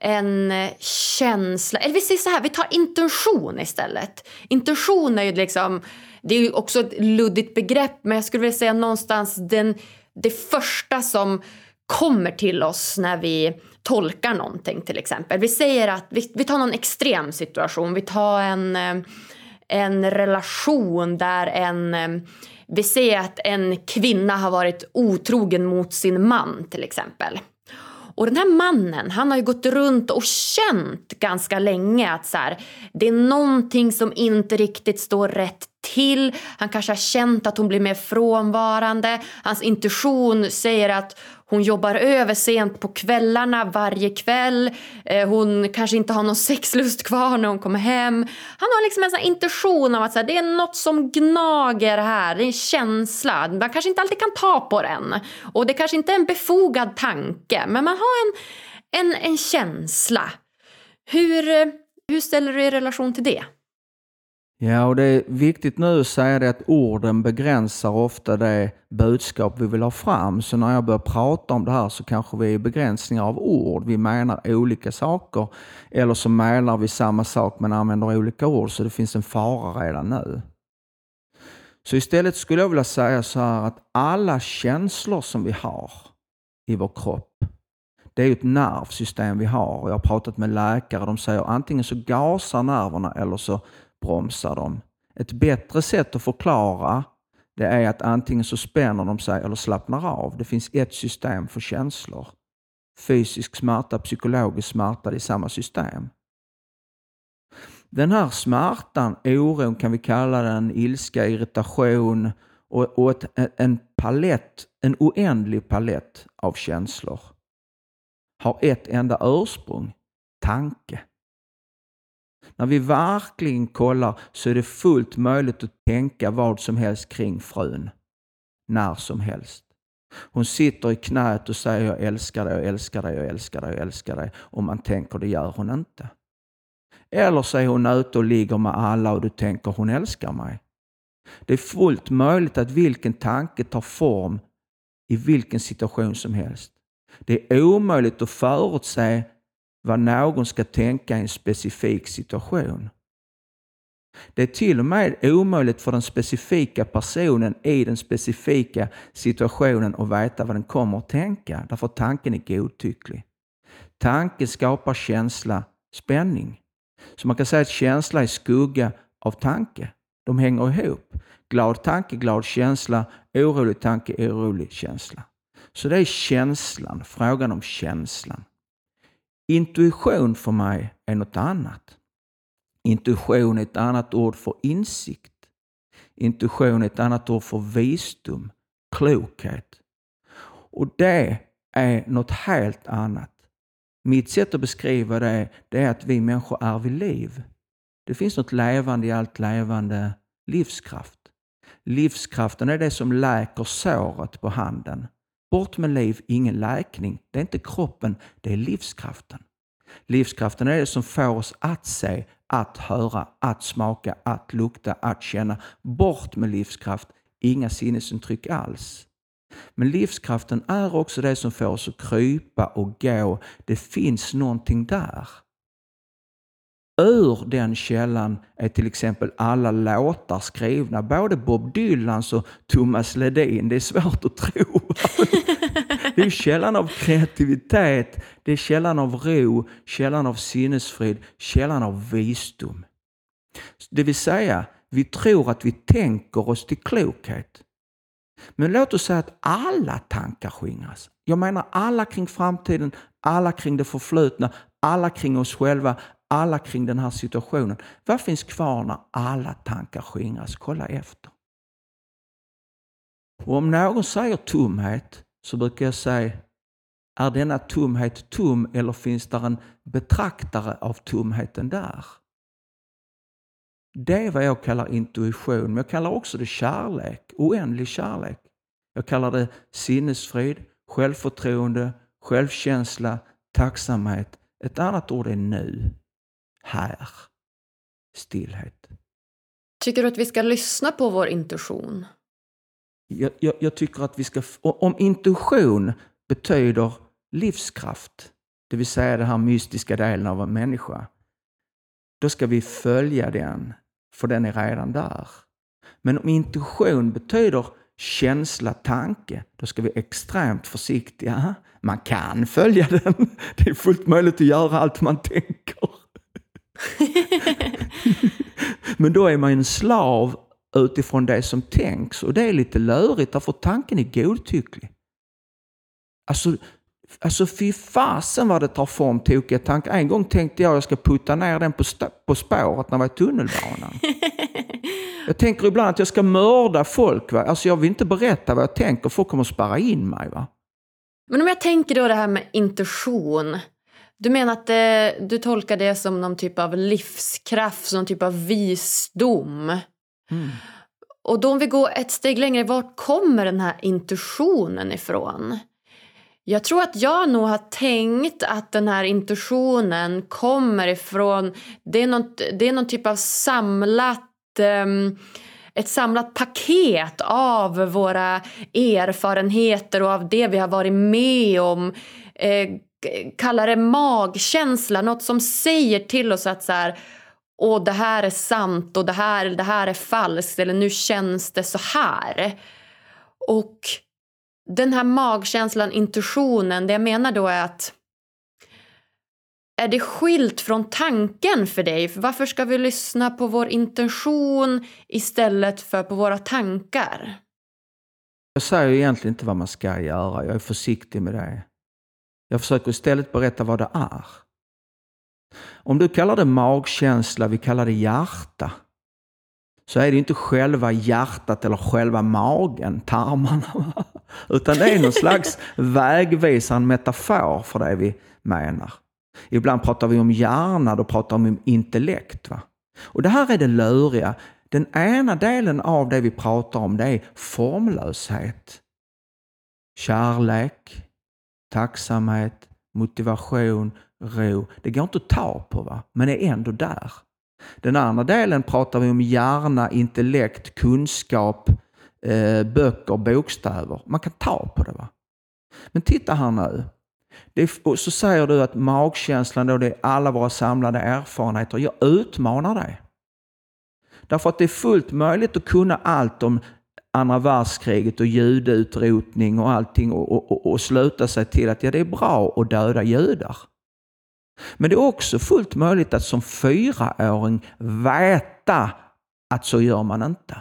en eh, känsla, eller vi säger så här, vi tar intention istället. Intention är ju liksom, det är ju också ett luddigt begrepp, men jag skulle vilja säga någonstans den, det första som kommer till oss när vi tolkar någonting till exempel. Vi säger att, vi, vi tar någon extrem situation, vi tar en, eh, en relation där en eh, vi säger att en kvinna har varit otrogen mot sin man till exempel. Och den här mannen, han har ju gått runt och känt ganska länge att så här, det är någonting som inte riktigt står rätt till. Han kanske har känt att hon blir mer frånvarande. Hans intuition säger att hon jobbar över sent på kvällarna varje kväll. Eh, hon kanske inte har någon sexlust kvar när hon kommer hem. Han har liksom en sån här intuition av att så det är något som gnager här. Det är en känsla. Man kanske inte alltid kan ta på den. Och det kanske inte är en befogad tanke. Men man har en, en, en känsla. Hur, eh, hur ställer du dig i relation till det? Ja, och det är viktigt nu att säga det att orden begränsar ofta det budskap vi vill ha fram. Så när jag börjar prata om det här så kanske vi är begränsningar av ord. Vi menar olika saker. Eller så menar vi samma sak men använder olika ord. Så det finns en fara redan nu. Så istället skulle jag vilja säga så här att alla känslor som vi har i vår kropp det är ju ett nervsystem vi har. Jag har pratat med läkare, de säger antingen så gasar nerverna eller så bromsar de. Ett bättre sätt att förklara det är att antingen så spänner de sig eller slappnar av. Det finns ett system för känslor. Fysisk smärta, psykologisk smärta, det är samma system. Den här smärtan, oron kan vi kalla den, ilska, irritation och, och ett, en palett, en oändlig palett av känslor har ett enda ursprung, tanke. När vi verkligen kollar så är det fullt möjligt att tänka vad som helst kring frun. När som helst. Hon sitter i knät och säger jag älskar dig, jag älskar dig, jag älskar dig, jag älskar dig. Och man tänker det gör hon inte. Eller så är hon ute och ligger med alla och du tänker hon älskar mig. Det är fullt möjligt att vilken tanke tar form i vilken situation som helst. Det är omöjligt att förutse vad någon ska tänka i en specifik situation. Det är till och med omöjligt för den specifika personen i den specifika situationen att veta vad den kommer att tänka, därför att tanken är godtycklig. Tanke skapar känsla, spänning. Så man kan säga att känsla är skugga av tanke. De hänger ihop. Glad tanke, glad känsla. Orolig tanke, orolig känsla. Så det är känslan, frågan om känslan. Intuition för mig är något annat. Intuition är ett annat ord för insikt. Intuition är ett annat ord för visdom, klokhet. Och det är något helt annat. Mitt sätt att beskriva det, det är att vi människor är vid liv. Det finns något levande i allt levande, livskraft. Livskraften är det som läker såret på handen. Bort med liv, ingen läkning. Det är inte kroppen, det är livskraften. Livskraften är det som får oss att se, att höra, att smaka, att lukta, att känna. Bort med livskraft, inga sinnesintryck alls. Men livskraften är också det som får oss att krypa och gå. Det finns någonting där. Ur den källan är till exempel alla låtar skrivna, både Bob Dylans och Thomas Ledin. Det är svårt att tro. Det är källan av kreativitet, det är källan av ro, källan av sinnesfrid, källan av visdom. Det vill säga, vi tror att vi tänker oss till klokhet. Men låt oss säga att alla tankar skingras. Jag menar alla kring framtiden, alla kring det förflutna, alla kring oss själva, alla kring den här situationen. Vad finns kvar när alla tankar skingras? Kolla efter. Och om någon säger tomhet så brukar jag säga, är denna tomhet tom eller finns där en betraktare av tomheten där? Det är vad jag kallar intuition, men jag kallar också det kärlek, oändlig kärlek. Jag kallar det sinnesfrid, självförtroende, självkänsla, tacksamhet. Ett annat ord är nu, här, stillhet. Tycker du att vi ska lyssna på vår intuition? Jag, jag, jag tycker att vi ska... Om intuition betyder livskraft, det vill säga den här mystiska delen av en människa, då ska vi följa den, för den är redan där. Men om intuition betyder känsla, tanke, då ska vi vara extremt försiktiga. Man kan följa den. Det är fullt möjligt att göra allt man tänker. Men då är man en slav utifrån det som tänks och det är lite lurigt därför tanken är godtycklig. Alltså, alltså fy fasen vad det tar form tokiga tankar. En gång tänkte jag att jag ska putta ner den på, på spåret när jag var i tunnelbanan. jag tänker ibland att jag ska mörda folk. Va? Alltså jag vill inte berätta vad jag tänker, folk kommer att spärra in mig. Va? Men om jag tänker då det här med intuition. Du menar att det, du tolkar det som någon typ av livskraft, någon typ av visdom? Mm. Och då om vi går ett steg längre, var kommer den här intuitionen ifrån? Jag tror att jag nog har tänkt att den här intuitionen kommer ifrån, det är, något, det är någon typ av samlat um, ett samlat paket av våra erfarenheter och av det vi har varit med om. Eh, kalla det magkänsla, något som säger till oss att så här, Åh, det här är sant och det här, det här är falskt eller nu känns det så här. Och den här magkänslan, intuitionen, det jag menar då är att är det skilt från tanken för dig? Varför ska vi lyssna på vår intention istället för på våra tankar? Jag säger egentligen inte vad man ska göra. Jag är försiktig med det. Jag försöker istället berätta vad det är. Om du kallar det magkänsla, vi kallar det hjärta, så är det inte själva hjärtat eller själva magen, tarmarna, utan det är någon slags vägvisare, en metafor för det vi menar. Ibland pratar vi om hjärna, då pratar vi om intellekt. Va? Och det här är det luriga. Den ena delen av det vi pratar om det är formlöshet. Kärlek, tacksamhet, motivation, ro. Det går inte att ta på, va? men är ändå där. Den andra delen pratar vi om hjärna, intellekt, kunskap, eh, böcker, bokstäver. Man kan ta på det. va. Men titta här nu. Är, och så säger du att magkänslan då det är alla våra samlade erfarenheter. Jag utmanar dig. Därför att det är fullt möjligt att kunna allt om andra världskriget och judeutrotning och allting och, och, och, och sluta sig till att ja, det är bra att döda judar. Men det är också fullt möjligt att som fyraåring veta att så gör man inte.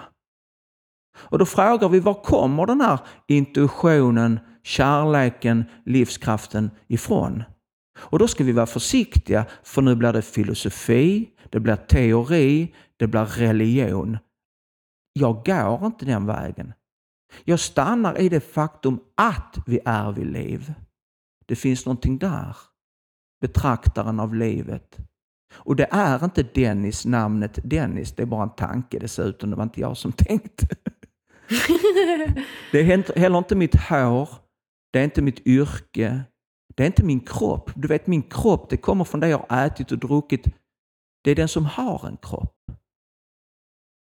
Och då frågar vi, var kommer den här intuitionen, kärleken, livskraften ifrån? Och då ska vi vara försiktiga, för nu blir det filosofi, det blir teori, det blir religion. Jag går inte den vägen. Jag stannar i det faktum att vi är vid liv. Det finns någonting där. Betraktaren av livet. Och det är inte Dennis, namnet Dennis. Det är bara en tanke dessutom. Det var inte jag som tänkte. det är heller inte mitt hår. Det är inte mitt yrke. Det är inte min kropp. Du vet, min kropp det kommer från det jag har ätit och druckit. Det är den som har en kropp.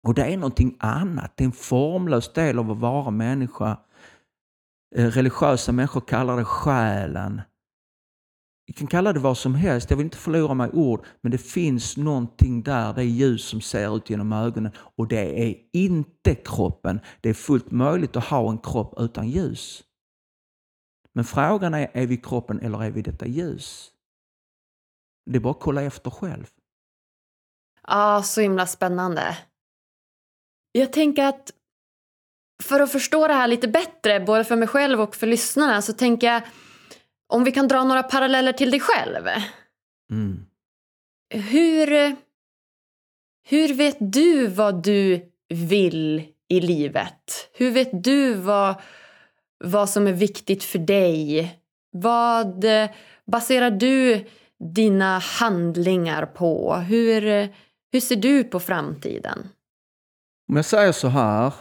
Och det är någonting annat. Det är en formlös del av att vara människa. Eh, religiösa människor kallar det själen. Vi kan kalla det vad som helst, jag vill inte förlora mig i ord, men det finns någonting där, det är ljus som ser ut genom ögonen och det är inte kroppen. Det är fullt möjligt att ha en kropp utan ljus. Men frågan är, är vi kroppen eller är vi detta ljus? Det är bara att kolla efter själv. Ja, så himla spännande. Jag tänker att för att förstå det här lite bättre, både för mig själv och för lyssnarna, så tänker jag om vi kan dra några paralleller till dig själv. Mm. Hur, hur vet du vad du vill i livet? Hur vet du vad, vad som är viktigt för dig? Vad baserar du dina handlingar på? Hur, hur ser du på framtiden? Om jag säger så här.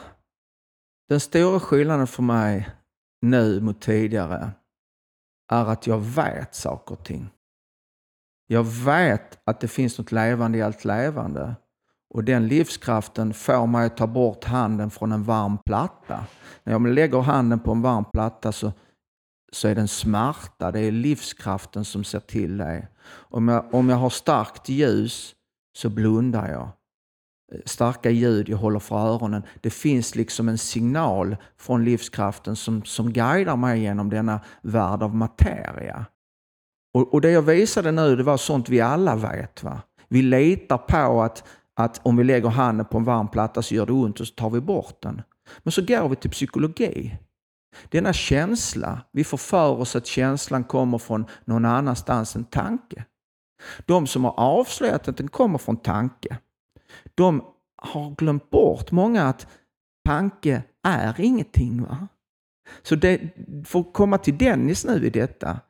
Den stora skillnaden för mig nu mot tidigare är att jag vet saker och ting. Jag vet att det finns något levande i allt levande. Och den livskraften får mig att ta bort handen från en varm platta. När jag lägger handen på en varm platta så, så är den smärta. Det är livskraften som ser till dig. Om jag, om jag har starkt ljus så blundar jag starka ljud jag håller för öronen. Det finns liksom en signal från livskraften som, som guidar mig genom denna värld av materia. Och, och det jag visade nu det var sånt vi alla vet. Va? Vi litar på att, att om vi lägger handen på en varm platta så gör det ont och så tar vi bort den. Men så går vi till psykologi. Denna känsla, vi får för oss att känslan kommer från någon annanstans än tanke. De som har avslöjat att den kommer från tanke, de har glömt bort många att tanke är ingenting. Va? Så det, för att komma till Dennis nu i detta.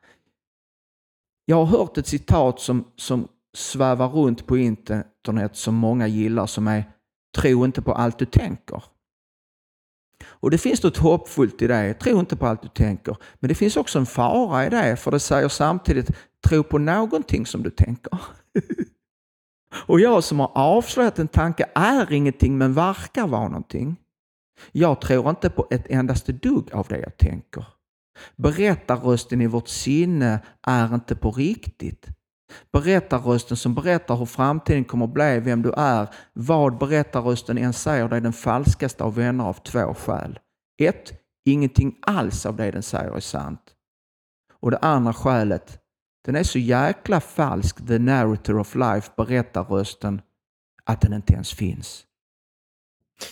Jag har hört ett citat som, som svävar runt på internet som många gillar som är Tro inte på allt du tänker. Och det finns något hoppfullt i det. Tro inte på allt du tänker. Men det finns också en fara i det, för det säger samtidigt tro på någonting som du tänker. Och jag som har avslöjat en tanke är ingenting men verkar vara någonting. Jag tror inte på ett endaste dugg av det jag tänker. Berättarrösten i vårt sinne är inte på riktigt. Berättarrösten som berättar hur framtiden kommer att bli, vem du är, vad berättarrösten än säger, det är den falskaste av vänner av två skäl. Ett, ingenting alls av det den säger är sant. Och det andra skälet, den är så jäkla falsk, the narrator of life, berättarrösten, att den inte ens finns.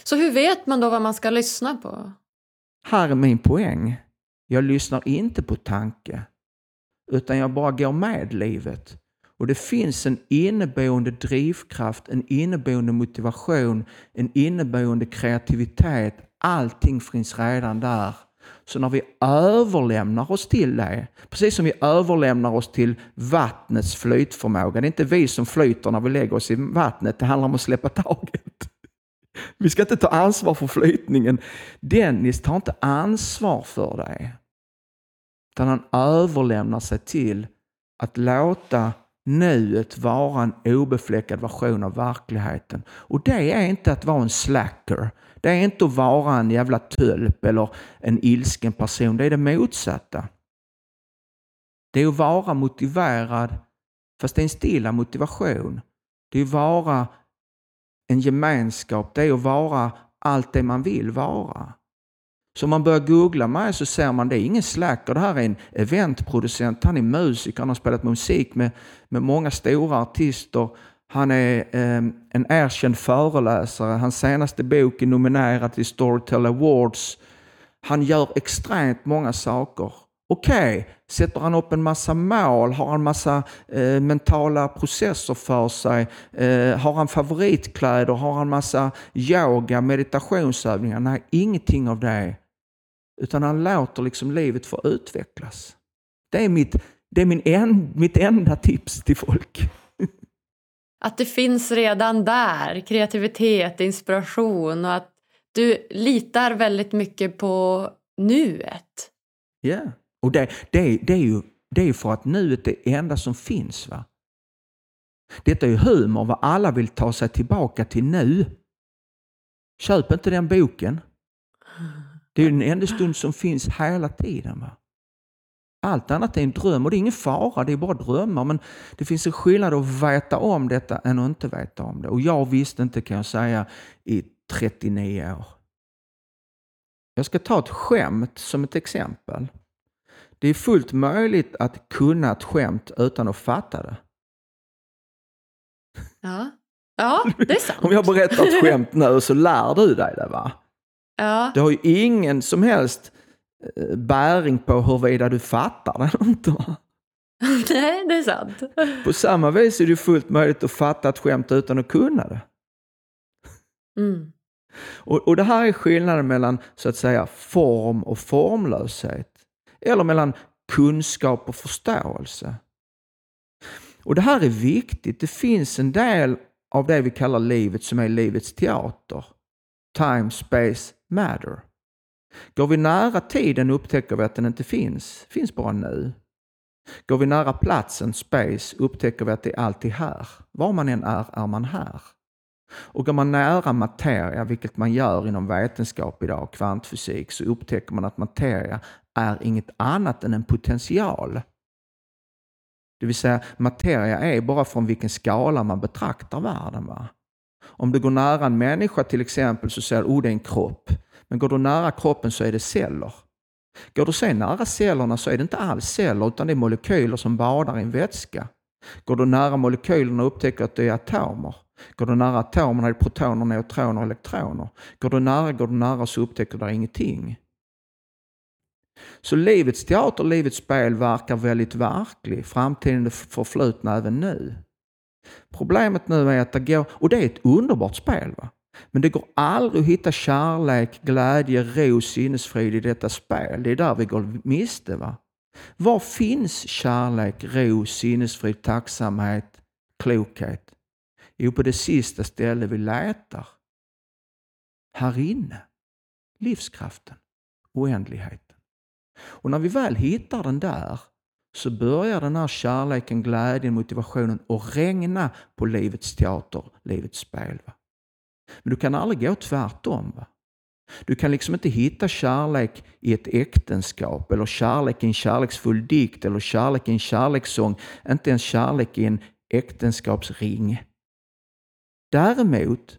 Så hur vet man då vad man ska lyssna på? Här är min poäng. Jag lyssnar inte på tanke, utan jag bara går med livet. Och det finns en inneboende drivkraft, en inneboende motivation, en inneboende kreativitet. Allting finns redan där. Så när vi överlämnar oss till det, precis som vi överlämnar oss till vattnets flytförmåga. Det är inte vi som flyter när vi lägger oss i vattnet, det handlar om att släppa taget. Vi ska inte ta ansvar för flytningen. Dennis tar inte ansvar för det. Utan han överlämnar sig till att låta nuet vara en obefläckad version av verkligheten. Och det är inte att vara en slacker. Det är inte att vara en jävla tölp eller en ilsken person. Det är det motsatta. Det är att vara motiverad, fast det är en stilla motivation. Det är att vara en gemenskap. Det är att vara allt det man vill vara. Så om man börjar googla mig så ser man det är ingen slacker. Det här är en eventproducent. Han är musiker. Han har spelat musik med, med många stora artister. Han är ehm, en erkänd föreläsare. Hans senaste bok är nominerad till Storytel Awards. Han gör extremt många saker. Okej, okay. sätter han upp en massa mål? Har han massa eh, mentala processer för sig? Eh, har han favoritkläder? Har han massa yoga, meditationsövningar? Nej, ingenting av det. Utan han låter liksom livet få utvecklas. Det är mitt, det är min en, mitt enda tips till folk. Att det finns redan där, kreativitet, inspiration och att du litar väldigt mycket på nuet. Ja, yeah. och det, det, det, är ju det är för att nuet är det enda som finns. va? Detta är ju humor, vad alla vill ta sig tillbaka till nu. Köp inte den boken. Det är ju den enda stund som finns hela tiden. Va? Allt annat är en dröm och det är ingen fara, det är bara drömmar. Men det finns en skillnad att veta om detta än att inte veta om det. Och jag visste inte kan jag säga i 39 år. Jag ska ta ett skämt som ett exempel. Det är fullt möjligt att kunna ett skämt utan att fatta det. Ja, ja det är sant. Om jag berättar ett skämt nu så lär du dig det va? Ja. Det har ju ingen som helst bäring på huruvida du fattar det eller inte. Nej, det är sant. På samma vis är det fullt möjligt att fatta ett skämt utan att kunna det. Mm. Och, och det här är skillnaden mellan så att säga form och formlöshet. Eller mellan kunskap och förståelse. Och det här är viktigt. Det finns en del av det vi kallar livet som är livets teater. Time, space, matter. Går vi nära tiden upptäcker vi att den inte finns, finns bara nu. Går vi nära platsen, space, upptäcker vi att det är alltid här. Var man än är, är man här. Och går man nära materia, vilket man gör inom vetenskap idag, kvantfysik, så upptäcker man att materia är inget annat än en potential. Det vill säga, materia är bara från vilken skala man betraktar världen. Va? Om du går nära en människa till exempel så säger du oh, det är en kropp. Men går du nära kroppen så är det celler. Går du sen nära cellerna så är det inte alls celler utan det är molekyler som badar i en vätska. Går du nära molekylerna och upptäcker att det är atomer. Går du nära atomerna är det protoner, neutroner och elektroner. Går du nära, går du nära så upptäcker du ingenting. Så livets teater, livets spel verkar väldigt verklig. Framtiden är förflutna även nu. Problemet nu är att det går, och det är ett underbart spel, va? Men det går aldrig att hitta kärlek, glädje, ro, sinnesfrid i detta spel. Det är där vi går miste. Va? Var finns kärlek, ro, sinnesfrid, tacksamhet, klokhet? Jo, på det sista stället vi letar. Här inne. Livskraften, oändligheten. Och när vi väl hittar den där så börjar den här kärleken, glädjen, motivationen att regna på livets teater, livets spel. Va? Men du kan aldrig gå tvärtom. Va? Du kan liksom inte hitta kärlek i ett äktenskap eller kärlek i en kärleksfull dikt eller kärlek i en kärlekssång. Inte ens kärlek i en äktenskapsring. Däremot,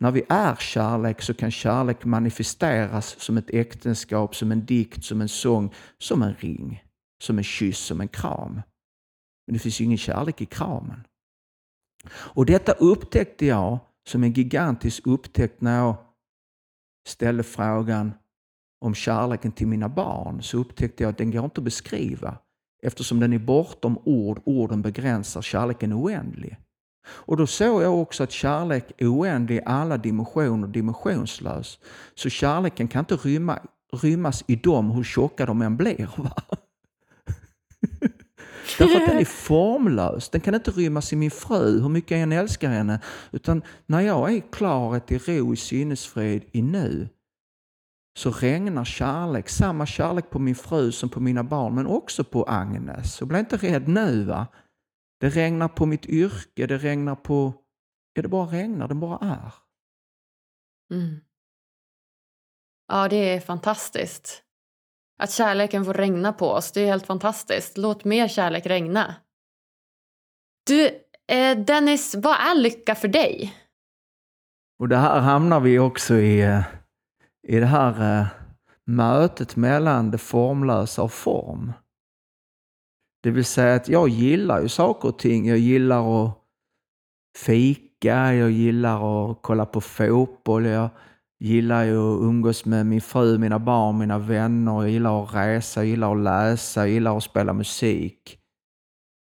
när vi är kärlek så kan kärlek manifesteras som ett äktenskap, som en dikt, som en sång, som en ring som en kyss, som en kram. Men det finns ju ingen kärlek i kramen. Och detta upptäckte jag som en gigantisk upptäckt när jag ställde frågan om kärleken till mina barn. Så upptäckte jag att den går inte att beskriva eftersom den är bortom ord. Orden begränsar, kärleken är oändlig. Och då såg jag också att kärlek är oändlig i alla dimensioner, dimensionslös. Så kärleken kan inte rymma, rymmas i dem hur tjocka de än blir. Va? Därför att den är formlös. Den kan inte rymmas i min fru, hur mycket jag än älskar henne. Utan när jag är i klarhet, i ro, i sinnesfrid, i nu, så regnar kärlek, samma kärlek på min fru som på mina barn, men också på Agnes. Så bli inte rädd nu. va. Det regnar på mitt yrke, det regnar på... Ja, det bara regnar, det bara är. Mm. Ja, det är fantastiskt. Att kärleken får regna på oss, det är helt fantastiskt. Låt mer kärlek regna. Du, eh, Dennis, vad är lycka för dig? Och det här hamnar vi också i, eh, i det här eh, mötet mellan det formlösa och form. Det vill säga att jag gillar ju saker och ting. Jag gillar att fika, jag gillar att kolla på fotboll, jag gillar ju att umgås med min fru, mina barn, mina vänner. Jag gillar att resa, jag gillar att läsa, jag gillar att spela musik.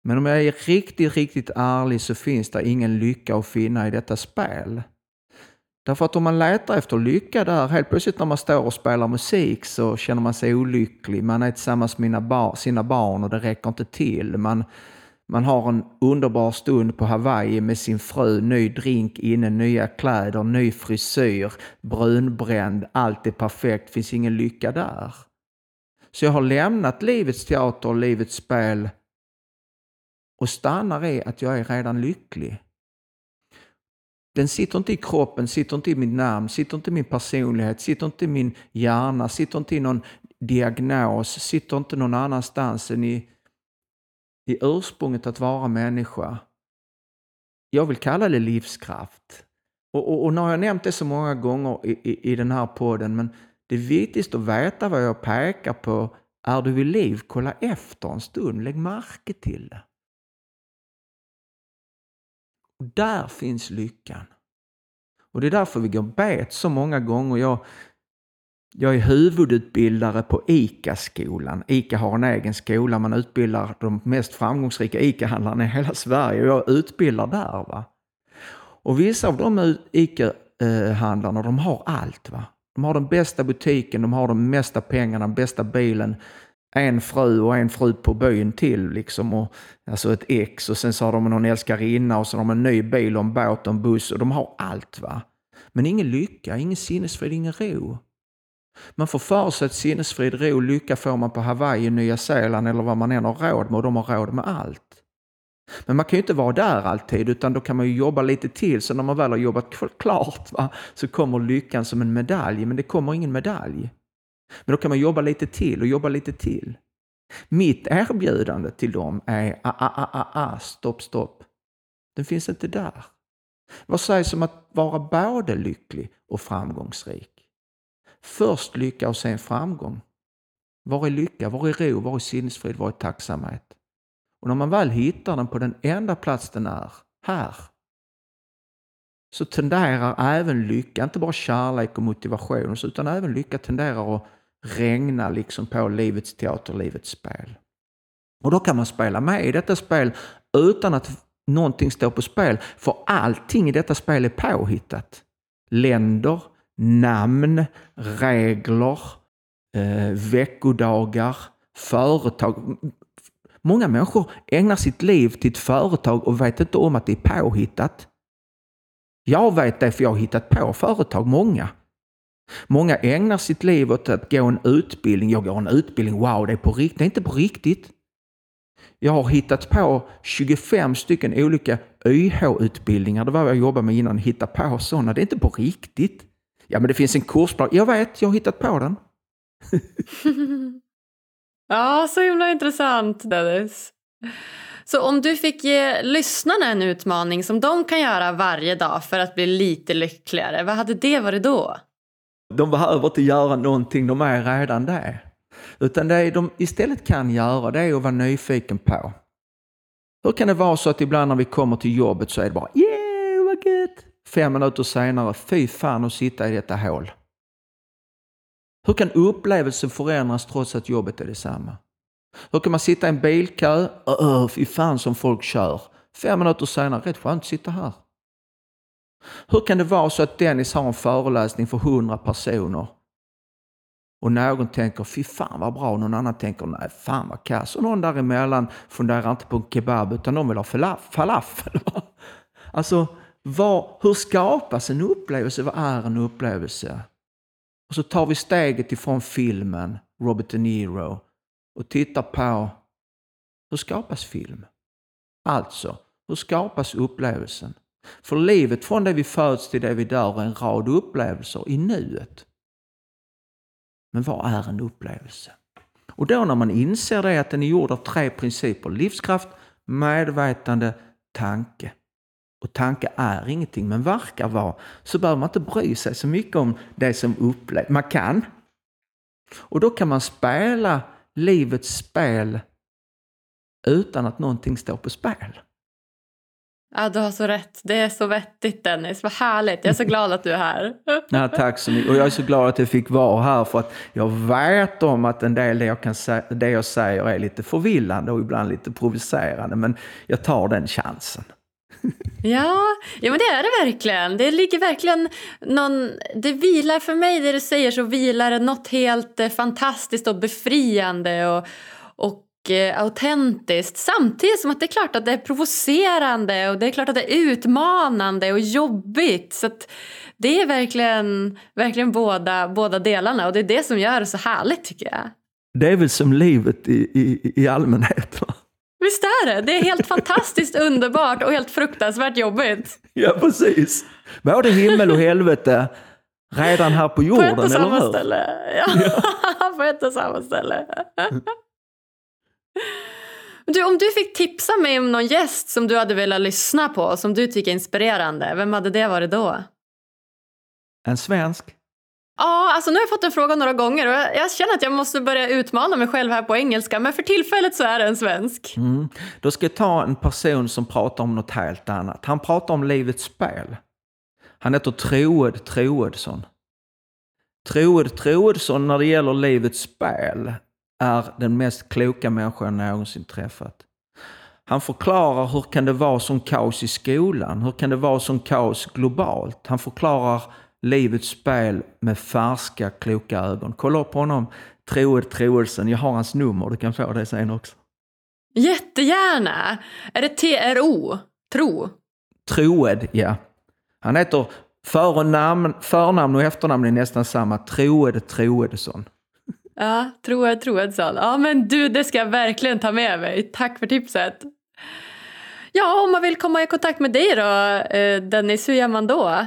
Men om jag är riktigt, riktigt ärlig så finns det ingen lycka att finna i detta spel. Därför att om man letar efter lycka där, helt plötsligt när man står och spelar musik så känner man sig olycklig. Man är tillsammans med sina barn och det räcker inte till. Man, man har en underbar stund på Hawaii med sin fru, ny drink inne, nya kläder, ny frisyr, brunbränd, allt är perfekt, finns ingen lycka där. Så jag har lämnat livets teater och livets spel och stannar i att jag är redan lycklig. Den sitter inte i kroppen, sitter inte i mitt namn, sitter inte i min personlighet, sitter inte i min hjärna, sitter inte i någon diagnos, sitter inte någon annanstans än i, i ursprunget att vara människa. Jag vill kalla det livskraft. Och, och, och nu har jag nämnt det så många gånger i, i, i den här podden, men det är viktigt att veta vad jag pekar på. Är du vid liv, kolla efter en stund, lägg märke till det. Och där finns lyckan. Och det är därför vi går bet så många gånger. Jag, jag är huvudutbildare på ICA-skolan. ICA har en egen skola, man utbildar de mest framgångsrika ICA-handlarna i hela Sverige och jag utbildar där. Va? Och vissa av de ICA-handlarna, de har allt. va. De har den bästa butiken, de har de mesta pengarna, den bästa bilen, en fru och en fru på byn till. Liksom, och, alltså ett ex och sen så har de någon älskarinna och så har de en ny bil och en båt och en buss och de har allt. va. Men ingen lycka, ingen sinnesfrid, ingen ro. Man får för sig att sinnesfrid, ro och lycka får man på Hawaii, Nya Zeeland eller vad man än har råd med och de har råd med allt. Men man kan ju inte vara där alltid utan då kan man ju jobba lite till så när man väl har jobbat klart va, så kommer lyckan som en medalj men det kommer ingen medalj. Men då kan man jobba lite till och jobba lite till. Mitt erbjudande till dem är a, a, a, a, a stopp, stopp. Den finns inte där. Vad sägs om att vara både lycklig och framgångsrik? Först lycka och sen framgång. Var är lycka? Var är ro? Var är sinnesfrid? Var är tacksamhet? Och när man väl hittar den på den enda plats den är, här, så tenderar även lycka, inte bara kärlek och motivation, utan även lycka tenderar att regna liksom på livets teater, livets spel. Och då kan man spela med i detta spel utan att någonting står på spel, för allting i detta spel är påhittat. Länder, namn, regler, eh, veckodagar, företag. Många människor ägnar sitt liv till ett företag och vet inte om att det är påhittat. Jag vet det för jag har hittat på företag, många. Många ägnar sitt liv åt att gå en utbildning. Jag går en utbildning, wow, det är på riktigt. Det är inte på riktigt. Jag har hittat på 25 stycken olika YH-utbildningar. Det var vad jag jobbade med innan, hitta på sådana. Det är inte på riktigt. Ja, men det finns en kursplan. Jag vet, jag har hittat på den. ja, så himla intressant Dennis. Så om du fick ge lyssnarna en utmaning som de kan göra varje dag för att bli lite lyckligare, vad hade det varit då? De behöver inte göra någonting, de är redan där. Utan det de istället kan göra det är att vara nyfiken på Hur kan det vara så att ibland när vi kommer till jobbet så är det bara yeah. Fem minuter senare, fy fan att sitta i detta hål. Hur kan upplevelsen förändras trots att jobbet är detsamma? Hur kan man sitta i en bilkö, öh, fy fan som folk kör. Fem minuter senare, rätt skönt att sitta här. Hur kan det vara så att Dennis har en föreläsning för hundra personer och någon tänker fy fan vad bra och någon annan tänker nej fan vad kass och någon däremellan funderar inte på en kebab utan de vill ha falafel. Alltså vad, hur skapas en upplevelse? Vad är en upplevelse? Och så tar vi steget ifrån filmen, Robert De Niro, och tittar på hur skapas film? Alltså, hur skapas upplevelsen? För livet från det vi föds till det vi dör är en rad upplevelser i nuet. Men vad är en upplevelse? Och då när man inser det att den är gjord av tre principer, livskraft, medvetande, tanke. Och tanke är ingenting men verkar vara, så behöver man inte bry sig så mycket om det som upplevs. Man kan. Och då kan man spela livets spel utan att någonting står på spel. Ja, du har så rätt. Det är så vettigt Dennis. Vad härligt. Jag är så glad att du är här. Ja, tack så mycket. Och jag är så glad att jag fick vara här för att jag vet om att en del det jag, kan säga, det jag säger är lite förvillande och ibland lite provocerande. Men jag tar den chansen. Ja, ja men det är det verkligen. Det ligger verkligen någon... Det vilar för mig, det du säger, så vilar det något helt eh, fantastiskt och befriande och, och eh, autentiskt samtidigt som att det är klart att det är provocerande och det är klart att det är utmanande och jobbigt. Så det är verkligen, verkligen båda, båda delarna och det är det som gör det så härligt tycker jag. Det är väl som livet i, i, i allmänhet? Va? Visst är det? Det är helt fantastiskt underbart och helt fruktansvärt jobbigt. Ja, precis. Både himmel och helvete redan här på jorden, på ett och samma eller hur? ställe. Ja, ja. på ett och samma ställe. Du, om du fick tipsa mig om någon gäst som du hade velat lyssna på, som du tycker är inspirerande, vem hade det varit då? En svensk? Ja, alltså nu har jag fått en fråga några gånger och jag, känner att jag måste börja utmana mig själv här på engelska, men för tillfället så är det en svensk. Mm. Då ska jag ta en person som pratar om något helt annat. Han pratar om livets spel. Han heter Troed Troedsson. Troed Troedsson när det gäller livets spel är den mest kloka människan jag någonsin träffat. Han förklarar hur kan det vara som kaos i skolan? Hur kan det vara som kaos globalt? Han förklarar livets spel med färska, kloka ögon. Kolla upp honom, Troed Troedsson. Jag har hans nummer, du kan få det sen också. Jättegärna! Är det TRO? Tro? Troed, ja. Han heter förnamn, förnamn och efternamn är nästan samma. Troed Troedsson. Ja, Troed Troedsson. Ja, men du, det ska jag verkligen ta med mig. Tack för tipset. Ja, om man vill komma i kontakt med dig då, eh, Dennis, hur gör man då?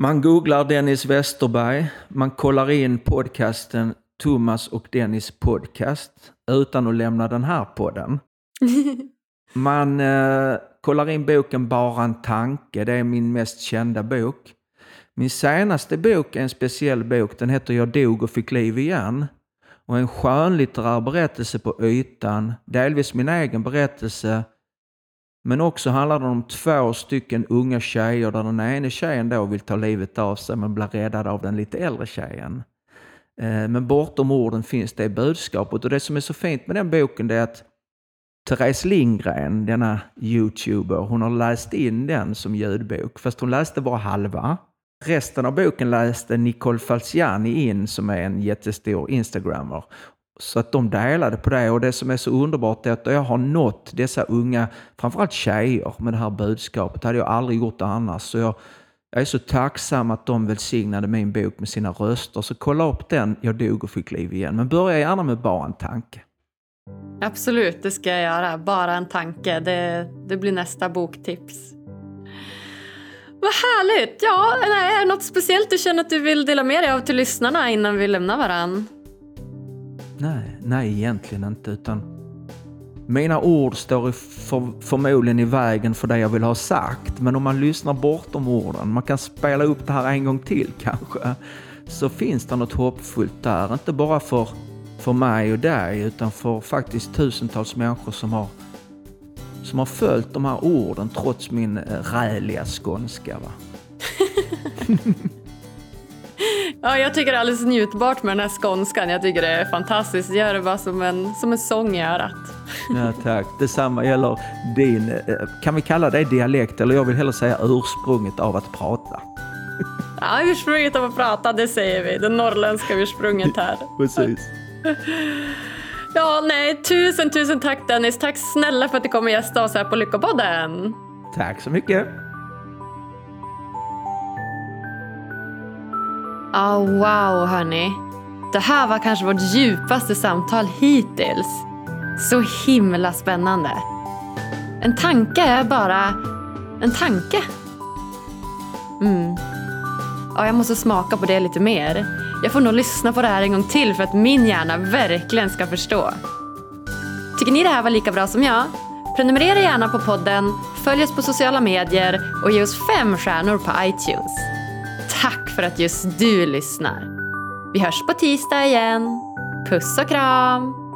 Man googlar Dennis Westerberg, man kollar in podcasten Thomas och Dennis podcast utan att lämna den här podden. Man eh, kollar in boken Bara en tanke, det är min mest kända bok. Min senaste bok är en speciell bok, den heter Jag dog och fick liv igen. Och en skönlitterär berättelse på ytan, delvis min egen berättelse men också handlar det om två stycken unga tjejer där den ena tjejen då vill ta livet av sig men blir räddad av den lite äldre tjejen. Eh, men bortom orden finns det budskapet och det som är så fint med den boken det är att Therese Lindgren, denna youtuber, hon har läst in den som ljudbok fast hon läste bara halva. Resten av boken läste Nicole Falciani in som är en jättestor instagrammer. Så att de delade på det och det som är så underbart är att jag har nått dessa unga, framförallt tjejer, med det här budskapet. Det hade jag aldrig gjort annars. Så jag, jag är så tacksam att de välsignade min bok med sina röster. Så kolla upp den, Jag dog och fick liv igen. Men börja gärna med bara en tanke. Absolut, det ska jag göra. Bara en tanke. Det, det blir nästa boktips. Vad härligt! Ja, nej, är det något speciellt du känner att du vill dela med dig av till lyssnarna innan vi lämnar varandra? Nej, nej egentligen inte. Utan mina ord står för, förmodligen i vägen för det jag vill ha sagt. Men om man lyssnar bortom orden, man kan spela upp det här en gång till kanske, så finns det något hoppfullt där. Inte bara för, för mig och dig, utan för faktiskt tusentals människor som har som har följt de här orden trots min eh, räliga skånska. Ja, jag tycker det är alldeles njutbart med den här skånskan. Jag tycker det är fantastiskt. Gör det bara som en, som en sång i örat. Ja, tack. Detsamma gäller din, eh, kan vi kalla det dialekt, eller jag vill hellre säga ursprunget av att prata. Ja, ursprunget av att prata, det säger vi. Det norrländska ursprunget här. Precis. Ja, nej, tusen, tusen tack Dennis. Tack snälla för att du kom och gästade oss här på Lyckopodden. Tack så mycket. Ja, wow hörni. Det här var kanske vårt djupaste samtal hittills. Så himla spännande. En tanke är bara en tanke. Mm. Ja, jag måste smaka på det lite mer. Jag får nog lyssna på det här en gång till för att min hjärna verkligen ska förstå. Tycker ni det här var lika bra som jag? Prenumerera gärna på podden, följ oss på sociala medier och ge oss fem stjärnor på iTunes. Tack för att just du lyssnar. Vi hörs på tisdag igen. Puss och kram!